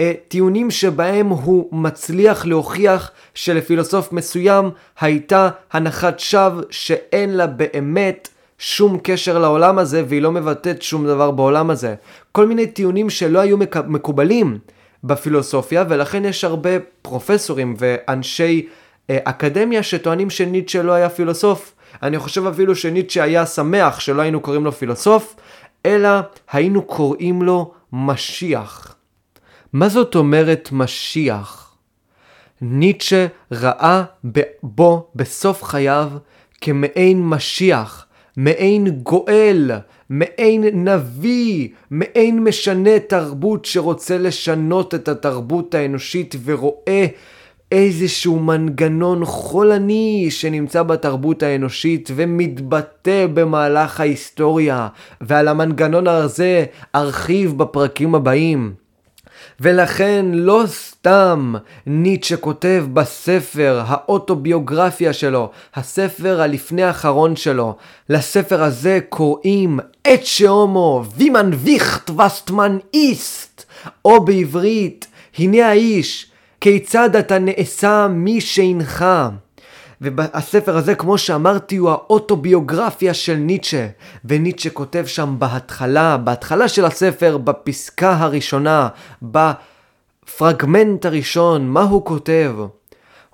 אה, טיעונים שבהם הוא מצליח להוכיח שלפילוסוף מסוים הייתה הנחת שווא שאין לה באמת שום קשר לעולם הזה והיא לא מבטאת שום דבר בעולם הזה. כל מיני טיעונים שלא היו מקובלים בפילוסופיה ולכן יש הרבה פרופסורים ואנשי אה, אקדמיה שטוענים שניטשה לא היה פילוסוף. אני חושב אפילו שניטשה היה שמח שלא היינו קוראים לו פילוסוף, אלא היינו קוראים לו משיח. מה זאת אומרת משיח? ניטשה ראה בו בסוף חייו כמעין משיח, מעין גואל, מעין נביא, מעין משנה תרבות שרוצה לשנות את התרבות האנושית ורואה איזשהו מנגנון חולני שנמצא בתרבות האנושית ומתבטא במהלך ההיסטוריה, ועל המנגנון הזה ארחיב בפרקים הבאים. ולכן לא סתם ניטשה כותב בספר האוטוביוגרפיה שלו, הספר הלפני האחרון שלו, לספר הזה קוראים את שאומו וימן ויכט וסטמן איסט, או בעברית, הנה האיש כיצד אתה נעשה מי שאינך. והספר הזה, כמו שאמרתי, הוא האוטוביוגרפיה של ניטשה. וניטשה כותב שם בהתחלה, בהתחלה של הספר, בפסקה הראשונה, בפרגמנט הראשון, מה הוא כותב?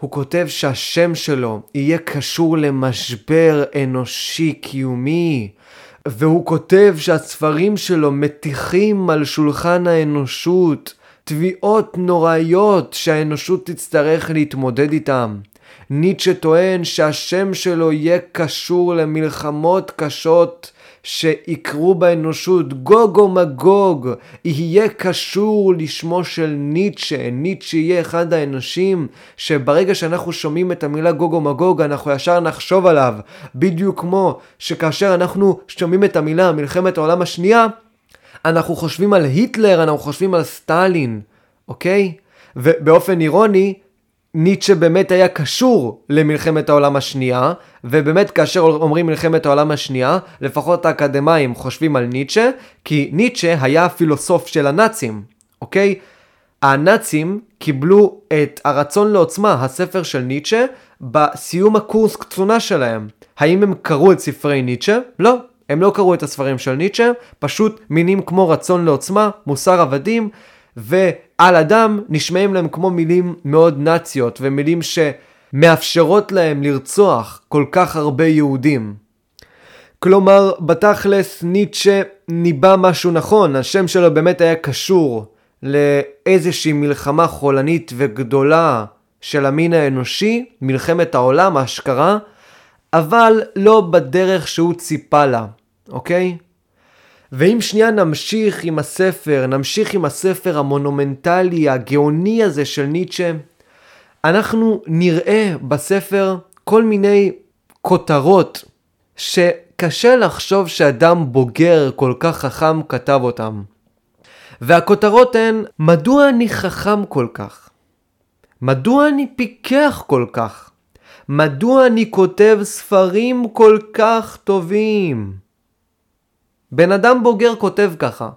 הוא כותב שהשם שלו יהיה קשור למשבר אנושי קיומי, והוא כותב שהספרים שלו מטיחים על שולחן האנושות תביעות נוראיות שהאנושות תצטרך להתמודד איתם. ניטשה טוען שהשם שלו יהיה קשור למלחמות קשות שיקרו באנושות, גוג או מגוג, יהיה קשור לשמו של ניטשה. ניטשה יהיה אחד האנשים שברגע שאנחנו שומעים את המילה גוג או מגוג, אנחנו ישר נחשוב עליו. בדיוק כמו שכאשר אנחנו שומעים את המילה מלחמת העולם השנייה, אנחנו חושבים על היטלר, אנחנו חושבים על סטלין, אוקיי? ובאופן אירוני, ניטשה באמת היה קשור למלחמת העולם השנייה, ובאמת כאשר אומרים מלחמת העולם השנייה, לפחות האקדמאים חושבים על ניטשה, כי ניטשה היה הפילוסוף של הנאצים, אוקיי? הנאצים קיבלו את הרצון לעוצמה, הספר של ניטשה, בסיום הקורס קצונה שלהם. האם הם קראו את ספרי ניטשה? לא. הם לא קראו את הספרים של ניטשה, פשוט מינים כמו רצון לעוצמה, מוסר עבדים, ועל אדם נשמעים להם כמו מילים מאוד נאציות, ומילים שמאפשרות להם לרצוח כל כך הרבה יהודים. כלומר, בתכלס ניטשה ניבא משהו נכון, השם שלו באמת היה קשור לאיזושהי מלחמה חולנית וגדולה של המין האנושי, מלחמת העולם, ההשכרה, אבל לא בדרך שהוא ציפה לה, אוקיי? ואם שנייה נמשיך עם הספר, נמשיך עם הספר המונומנטלי, הגאוני הזה של ניטשה, אנחנו נראה בספר כל מיני כותרות שקשה לחשוב שאדם בוגר כל כך חכם כתב אותם. והכותרות הן, מדוע אני חכם כל כך? מדוע אני פיקח כל כך? מדוע אני כותב ספרים כל כך טובים? בן אדם בוגר כותב ככה.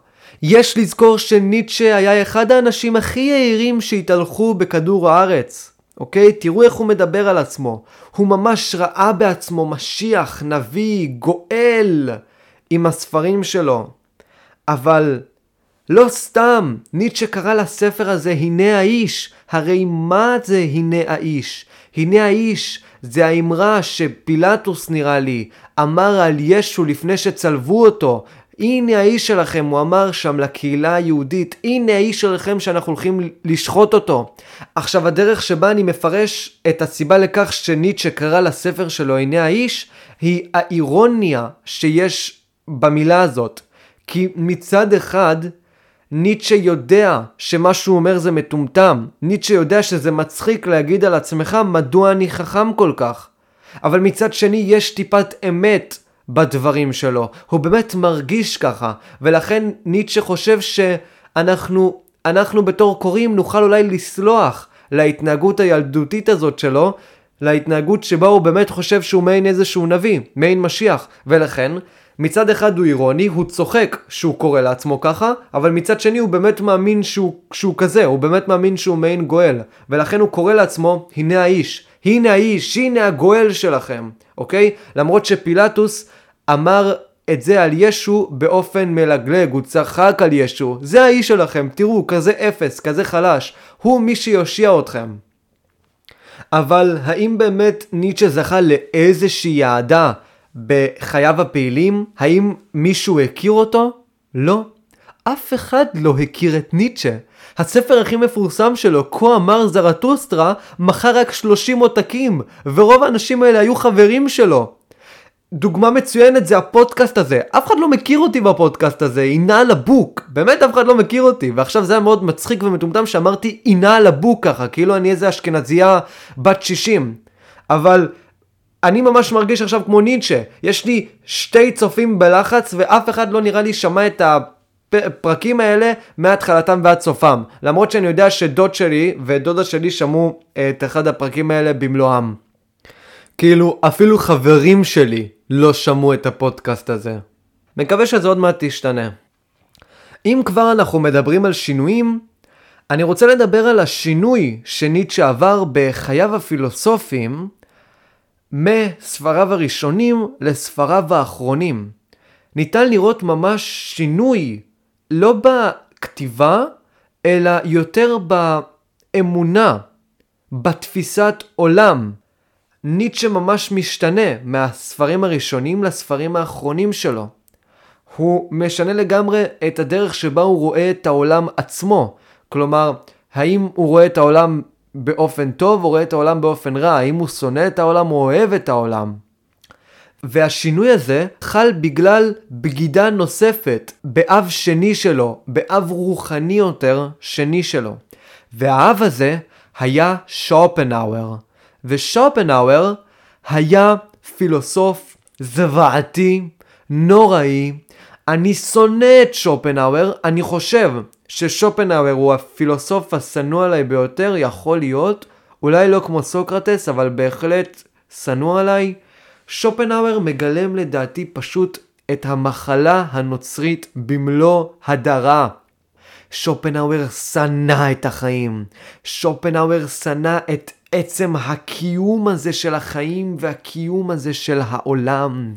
יש לזכור שניטשה היה אחד האנשים הכי יהירים שהתהלכו בכדור הארץ. אוקיי? תראו איך הוא מדבר על עצמו. הוא ממש ראה בעצמו משיח, נביא, גואל, עם הספרים שלו. אבל לא סתם, ניטשה קרא לספר הזה הנה האיש. הרי מה זה הנה האיש? הנה האיש זה האמרה שפילטוס נראה לי אמר על ישו לפני שצלבו אותו. הנה האיש שלכם, הוא אמר שם לקהילה היהודית, הנה האיש שלכם שאנחנו הולכים לשחוט אותו. עכשיו הדרך שבה אני מפרש את הסיבה לכך שניטשה קרא לספר שלו הנה האיש, היא האירוניה שיש במילה הזאת. כי מצד אחד, ניטשה יודע שמה שהוא אומר זה מטומטם. ניטשה יודע שזה מצחיק להגיד על עצמך מדוע אני חכם כל כך. אבל מצד שני יש טיפת אמת בדברים שלו. הוא באמת מרגיש ככה. ולכן ניטשה חושב שאנחנו אנחנו בתור קוראים נוכל אולי לסלוח להתנהגות הילדותית הזאת שלו, להתנהגות שבה הוא באמת חושב שהוא מעין איזשהו נביא, מעין משיח. ולכן מצד אחד הוא אירוני, הוא צוחק שהוא קורא לעצמו ככה, אבל מצד שני הוא באמת מאמין שהוא, שהוא כזה, הוא באמת מאמין שהוא מעין גואל, ולכן הוא קורא לעצמו, הנה האיש, הנה האיש, הנה הגואל שלכם, אוקיי? למרות שפילטוס אמר את זה על ישו באופן מלגלג, הוא צחק על ישו, זה האיש שלכם, תראו, כזה אפס, כזה חלש, הוא מי שיושיע אתכם. אבל האם באמת ניטשה זכה לאיזושהי אהדה בחייו הפעילים? האם מישהו הכיר אותו? לא. אף אחד לא הכיר את ניטשה. הספר הכי מפורסם שלו, כה אמר זרטוסטרה, מכר רק 30 עותקים, ורוב האנשים האלה היו חברים שלו. דוגמה מצוינת זה הפודקאסט הזה. אף אחד לא מכיר אותי בפודקאסט הזה, אינה על הבוק. באמת אף אחד לא מכיר אותי. ועכשיו זה היה מאוד מצחיק ומטומטם שאמרתי אינה על הבוק ככה, כאילו אני איזה אשכנזייה בת 60. אבל אני ממש מרגיש עכשיו כמו ניטשה. יש לי שתי צופים בלחץ ואף אחד לא נראה לי שמע את הפרקים האלה מהתחלתם ועד סופם. למרות שאני יודע שדוד שלי ודודה שלי שמעו את אחד הפרקים האלה במלואם. כאילו, אפילו חברים שלי לא שמעו את הפודקאסט הזה. מקווה שזה עוד מעט תשתנה. אם כבר אנחנו מדברים על שינויים, אני רוצה לדבר על השינוי שניטשה עבר בחייו הפילוסופיים מספריו הראשונים לספריו האחרונים. ניתן לראות ממש שינוי, לא בכתיבה, אלא יותר באמונה, בתפיסת עולם. ניטשה ממש משתנה מהספרים הראשונים לספרים האחרונים שלו. הוא משנה לגמרי את הדרך שבה הוא רואה את העולם עצמו. כלומר, האם הוא רואה את העולם באופן טוב או רואה את העולם באופן רע? האם הוא שונא את העולם או אוהב את העולם? והשינוי הזה חל בגלל בגידה נוספת באב שני שלו, באב רוחני יותר שני שלו. והאב הזה היה שופנאוור. ושופנאוור היה פילוסוף זוועתי, נוראי. אני שונא את שופנאוור, אני חושב ששופנאוור הוא הפילוסוף השנוא עליי ביותר, יכול להיות, אולי לא כמו סוקרטס, אבל בהחלט שנוא עליי. שופנאוור מגלם לדעתי פשוט את המחלה הנוצרית במלוא הדרה. שופנאוור שנא את החיים. שופנאוור שנא את עצם הקיום הזה של החיים והקיום הזה של העולם.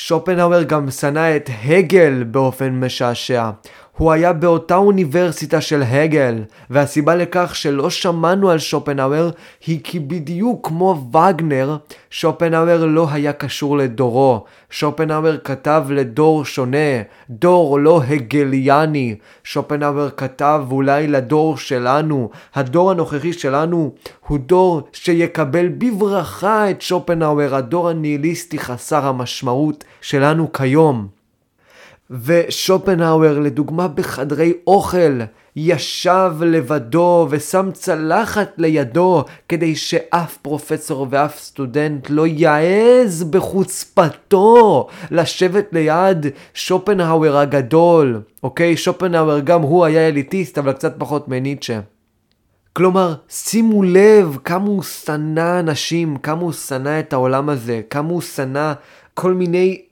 שופנאוור גם שנא את הגל באופן משעשע. הוא היה באותה אוניברסיטה של הגל, והסיבה לכך שלא שמענו על שופנאוור היא כי בדיוק כמו וגנר, שופנאוור לא היה קשור לדורו. שופנאוור כתב לדור שונה, דור לא הגליאני. שופנאוור כתב אולי לדור שלנו. הדור הנוכחי שלנו הוא דור שיקבל בברכה את שופנאוור, הדור הניהיליסטי חסר המשמעות שלנו כיום. ושופנהאואר לדוגמה בחדרי אוכל ישב לבדו ושם צלחת לידו כדי שאף פרופסור ואף סטודנט לא יעז בחוצפתו לשבת ליד שופנהאואר הגדול. אוקיי, שופנהאואר גם הוא היה אליטיסט אבל קצת פחות מניטשה. כלומר, שימו לב כמה הוא שנא אנשים, כמה הוא שנא את העולם הזה, כמה הוא שנא כל מיני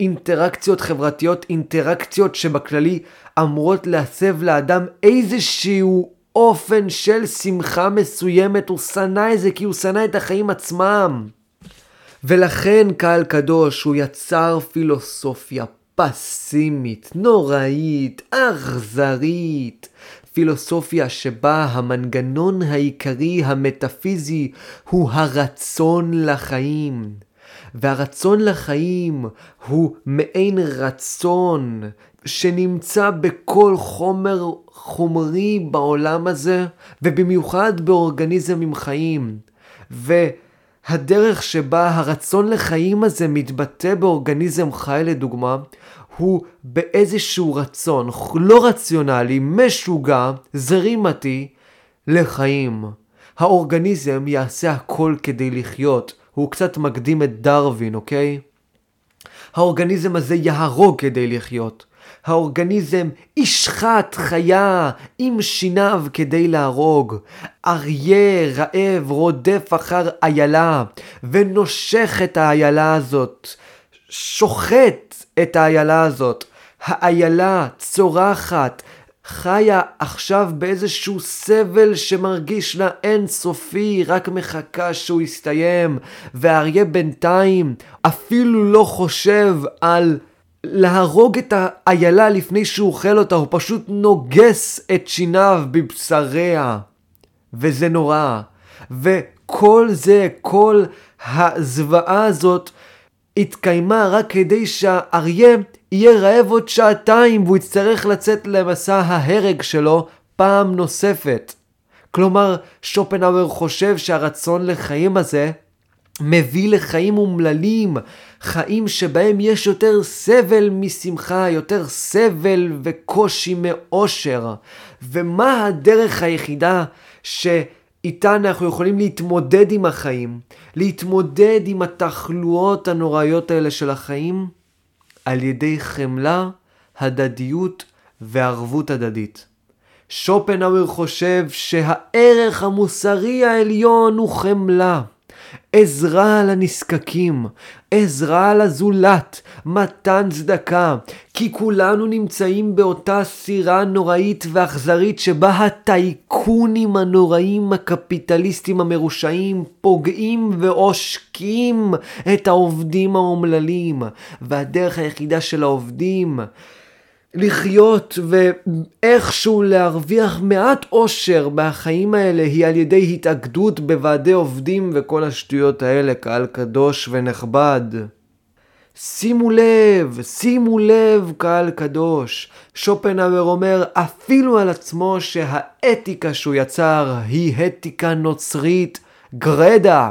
אינטראקציות חברתיות, אינטראקציות שבכללי אמורות להסב לאדם איזשהו אופן של שמחה מסוימת, הוא שנא את זה כי הוא שנא את החיים עצמם. ולכן קהל קדוש הוא יצר פילוסופיה פסימית, נוראית, אכזרית. פילוסופיה שבה המנגנון העיקרי המטאפיזי הוא הרצון לחיים. והרצון לחיים הוא מעין רצון שנמצא בכל חומר חומרי בעולם הזה, ובמיוחד באורגניזמים חיים. והדרך שבה הרצון לחיים הזה מתבטא באורגניזם חי לדוגמה, הוא באיזשהו רצון לא רציונלי, משוגע, זרימתי, לחיים. האורגניזם יעשה הכל כדי לחיות. הוא קצת מקדים את דרווין, אוקיי? האורגניזם הזה יהרוג כדי לחיות. האורגניזם ישחט חיה עם שיניו כדי להרוג. אריה רעב רודף אחר איילה ונושך את האיילה הזאת. שוחט את האיילה הזאת. האיילה צורחת, חיה עכשיו באיזשהו סבל שמרגיש לה אינסופי, רק מחכה שהוא יסתיים, והאריה בינתיים אפילו לא חושב על להרוג את האיילה לפני שהוא אוכל אותה, הוא פשוט נוגס את שיניו בבשריה. וזה נורא. וכל זה, כל הזוועה הזאת, התקיימה רק כדי שהאריה יהיה רעב עוד שעתיים והוא יצטרך לצאת למסע ההרג שלו פעם נוספת. כלומר, שופנאוור חושב שהרצון לחיים הזה מביא לחיים אומללים, חיים שבהם יש יותר סבל משמחה, יותר סבל וקושי מאושר. ומה הדרך היחידה שאיתה אנחנו יכולים להתמודד עם החיים, להתמודד עם התחלואות הנוראיות האלה של החיים? על ידי חמלה, הדדיות וערבות הדדית. שופנאוור חושב שהערך המוסרי העליון הוא חמלה. עזרה לנזקקים, עזרה לזולת, מתן צדקה, כי כולנו נמצאים באותה סירה נוראית ואכזרית שבה הטייקונים הנוראים הקפיטליסטים המרושעים פוגעים ועושקים את העובדים האומללים, והדרך היחידה של העובדים לחיות ואיכשהו להרוויח מעט אושר מהחיים האלה היא על ידי התאגדות בוועדי עובדים וכל השטויות האלה, קהל קדוש ונכבד. שימו לב, שימו לב, קהל קדוש. שופנהאואר אומר אפילו על עצמו שהאתיקה שהוא יצר היא אתיקה נוצרית גרדה.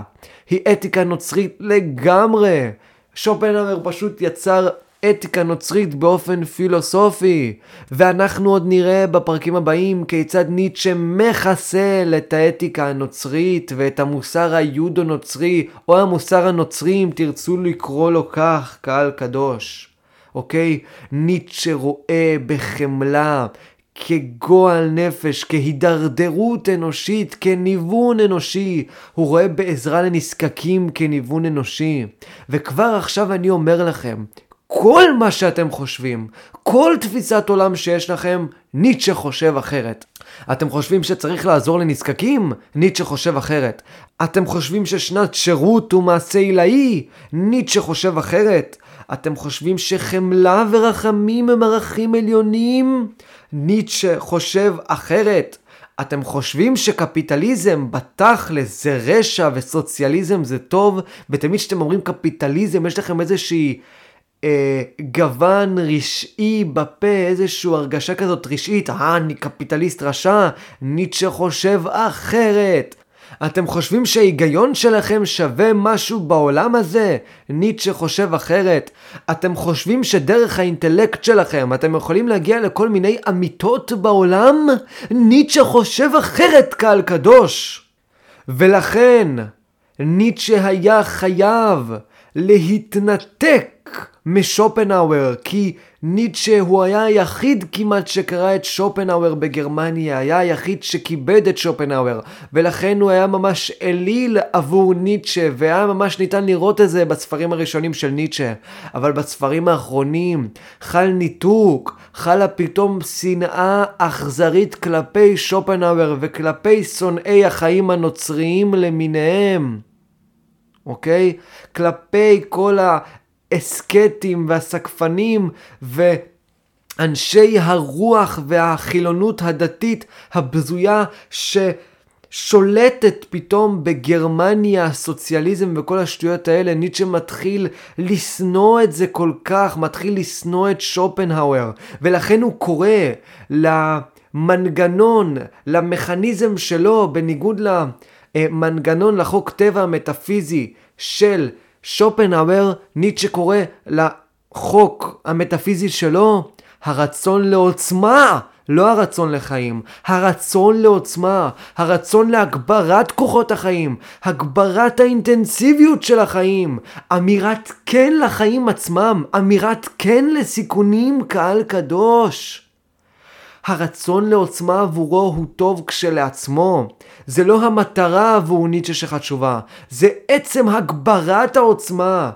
היא אתיקה נוצרית לגמרי. שופנהאואר פשוט יצר אתיקה נוצרית באופן פילוסופי, ואנחנו עוד נראה בפרקים הבאים כיצד ניטשה מחסל את האתיקה הנוצרית ואת המוסר היודו-נוצרי, או המוסר הנוצרי אם תרצו לקרוא לו כך, קהל קדוש. אוקיי? ניטשה רואה בחמלה כגועל נפש, כהידרדרות אנושית, כניוון אנושי. הוא רואה בעזרה לנזקקים כניוון אנושי. וכבר עכשיו אני אומר לכם, כל מה שאתם חושבים, כל תפיסת עולם שיש לכם, ניטשה חושב אחרת. אתם חושבים שצריך לעזור לנזקקים? ניטשה חושב אחרת. אתם חושבים ששנת שירות הוא מעשה עילאי? ניטשה חושב אחרת. אתם חושבים שחמלה ורחמים הם ערכים עליונים? ניטשה חושב אחרת. אתם חושבים שקפיטליזם בתכלס זה רשע וסוציאליזם זה טוב, ותמיד כשאתם אומרים קפיטליזם יש לכם איזושהי אה, גוון רשעי בפה, איזושהי הרגשה כזאת רשעית, אה, אני קפיטליסט רשע, ניטשה חושב אחרת. אתם חושבים שההיגיון שלכם שווה משהו בעולם הזה? ניטשה חושב אחרת. אתם חושבים שדרך האינטלקט שלכם אתם יכולים להגיע לכל מיני אמיתות בעולם? ניטשה חושב אחרת, קהל קדוש. ולכן, ניטשה היה חייב להתנתק משופנהאואר, כי ניטשה הוא היה היחיד כמעט שקרא את שופנהאואר בגרמניה, היה היחיד שכיבד את שופנהאואר, ולכן הוא היה ממש אליל עבור ניטשה, והיה ממש ניתן לראות את זה בספרים הראשונים של ניטשה. אבל בספרים האחרונים חל ניתוק, חלה פתאום שנאה אכזרית כלפי שופנהאואר וכלפי שונאי החיים הנוצריים למיניהם. אוקיי? כלפי כל האסקטים והסקפנים ואנשי הרוח והחילונות הדתית הבזויה ששולטת פתאום בגרמניה, הסוציאליזם וכל השטויות האלה, ניטשה מתחיל לשנוא את זה כל כך, מתחיל לשנוא את שופנהאואר, ולכן הוא קורא למנגנון, למכניזם שלו, בניגוד למנגנון לחוק טבע המטאפיזי של שופנהאואר, ניטשה קורא לחוק המטאפיזי שלו הרצון לעוצמה, לא הרצון לחיים, הרצון לעוצמה, הרצון להגברת כוחות החיים, הגברת האינטנסיביות של החיים, אמירת כן לחיים עצמם, אמירת כן לסיכונים, קהל קדוש. הרצון לעוצמה עבורו הוא טוב כשלעצמו. זה לא המטרה עבור ניטשה שחשובה, זה עצם הגברת העוצמה.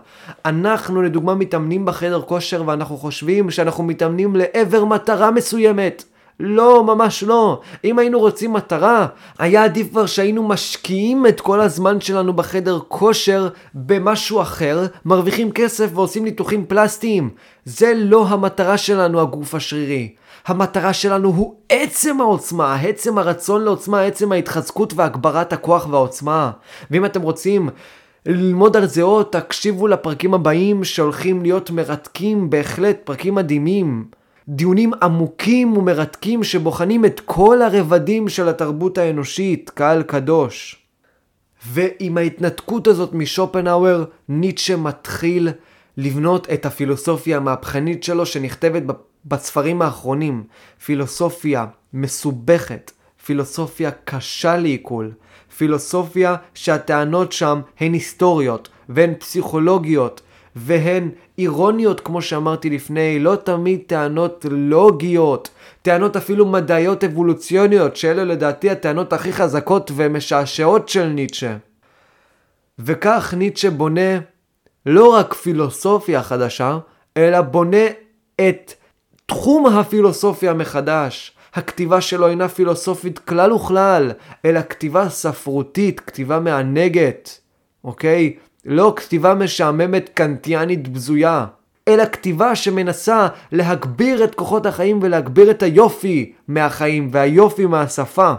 אנחנו לדוגמה מתאמנים בחדר כושר ואנחנו חושבים שאנחנו מתאמנים לעבר מטרה מסוימת. לא, ממש לא. אם היינו רוצים מטרה, היה עדיף כבר שהיינו משקיעים את כל הזמן שלנו בחדר כושר במשהו אחר, מרוויחים כסף ועושים ניתוחים פלסטיים. זה לא המטרה שלנו, הגוף השרירי. המטרה שלנו הוא עצם העוצמה, עצם הרצון לעוצמה, עצם ההתחזקות והגברת הכוח והעוצמה. ואם אתם רוצים ללמוד על זה עוד, תקשיבו לפרקים הבאים שהולכים להיות מרתקים, בהחלט פרקים מדהימים. דיונים עמוקים ומרתקים שבוחנים את כל הרבדים של התרבות האנושית, קהל קדוש. ועם ההתנתקות הזאת משופנהאואר, ניטשה מתחיל לבנות את הפילוסופיה המהפכנית שלו שנכתבת בספרים האחרונים. פילוסופיה מסובכת, פילוסופיה קשה לעיכול, פילוסופיה שהטענות שם הן היסטוריות והן פסיכולוגיות והן אירוניות כמו שאמרתי לפני, לא תמיד טענות לוגיות, טענות אפילו מדעיות אבולוציוניות, שאלה לדעתי הטענות הכי חזקות ומשעשעות של ניטשה. וכך ניטשה בונה לא רק פילוסופיה חדשה, אלא בונה את תחום הפילוסופיה מחדש. הכתיבה שלו אינה פילוסופית כלל וכלל, אלא כתיבה ספרותית, כתיבה מענגת, אוקיי? לא כתיבה משעממת קנטיאנית בזויה. אלא כתיבה שמנסה להגביר את כוחות החיים ולהגביר את היופי מהחיים והיופי מהשפה.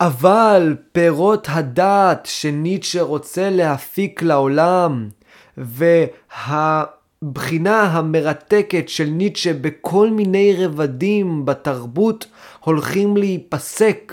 אבל פירות הדעת שניטשה רוצה להפיק לעולם, והבחינה המרתקת של ניטשה בכל מיני רבדים בתרבות הולכים להיפסק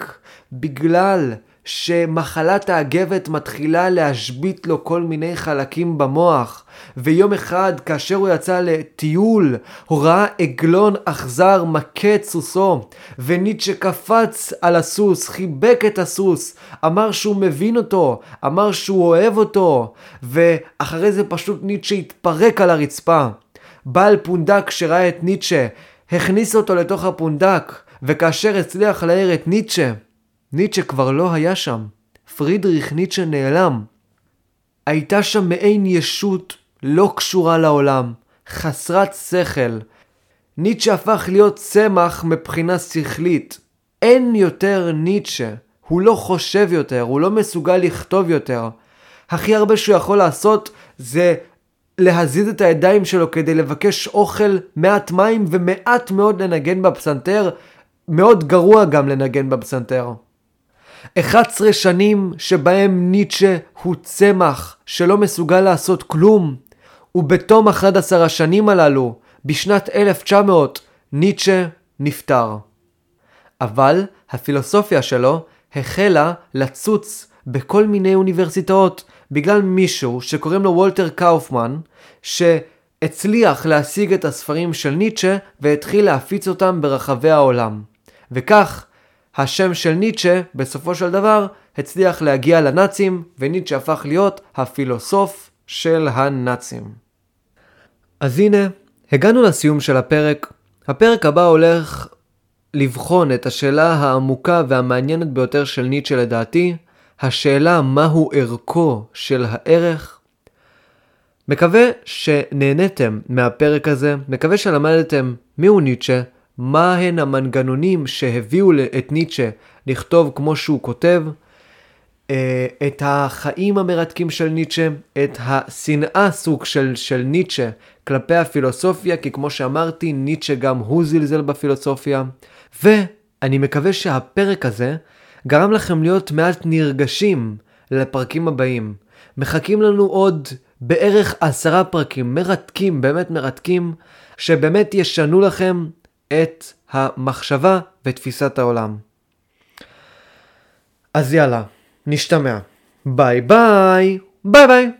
בגלל שמחלת האגבת מתחילה להשבית לו כל מיני חלקים במוח, ויום אחד כאשר הוא יצא לטיול, הוא ראה עגלון אכזר מכה את סוסו, וניטשה קפץ על הסוס, חיבק את הסוס, אמר שהוא מבין אותו, אמר שהוא אוהב אותו, ואחרי זה פשוט ניטשה התפרק על הרצפה. בעל פונדק שראה את ניטשה, הכניס אותו לתוך הפונדק, וכאשר הצליח להעיר את ניטשה, ניטשה כבר לא היה שם. פרידריך ניטשה נעלם. הייתה שם מעין ישות לא קשורה לעולם, חסרת שכל. ניטשה הפך להיות צמח מבחינה שכלית. אין יותר ניטשה. הוא לא חושב יותר, הוא לא מסוגל לכתוב יותר. הכי הרבה שהוא יכול לעשות זה להזיז את הידיים שלו כדי לבקש אוכל, מעט מים ומעט מאוד לנגן בפסנתר, מאוד גרוע גם לנגן בפסנתר. 11 שנים שבהם ניטשה הוא צמח שלא מסוגל לעשות כלום, ובתום 11 השנים הללו, בשנת 1900, ניטשה נפטר. אבל הפילוסופיה שלו החלה לצוץ בכל מיני אוניברסיטאות בגלל מישהו שקוראים לו וולטר קאופמן, שהצליח להשיג את הספרים של ניטשה והתחיל להפיץ אותם ברחבי העולם. וכך השם של ניטשה, בסופו של דבר, הצליח להגיע לנאצים, וניטשה הפך להיות הפילוסוף של הנאצים. אז הנה, הגענו לסיום של הפרק. הפרק הבא הולך לבחון את השאלה העמוקה והמעניינת ביותר של ניטשה לדעתי, השאלה מהו ערכו של הערך. מקווה שנהניתם מהפרק הזה, מקווה שלמדתם מיהו ניטשה, מהן המנגנונים שהביאו את ניטשה לכתוב כמו שהוא כותב, אה, את החיים המרתקים של ניטשה, את השנאה סוג של, של ניטשה כלפי הפילוסופיה, כי כמו שאמרתי, ניטשה גם הוא זלזל בפילוסופיה, ואני מקווה שהפרק הזה גרם לכם להיות מעט נרגשים לפרקים הבאים. מחכים לנו עוד בערך עשרה פרקים מרתקים, באמת מרתקים, שבאמת ישנו לכם את המחשבה ותפיסת העולם. אז יאללה, נשתמע. ביי ביי, ביי ביי.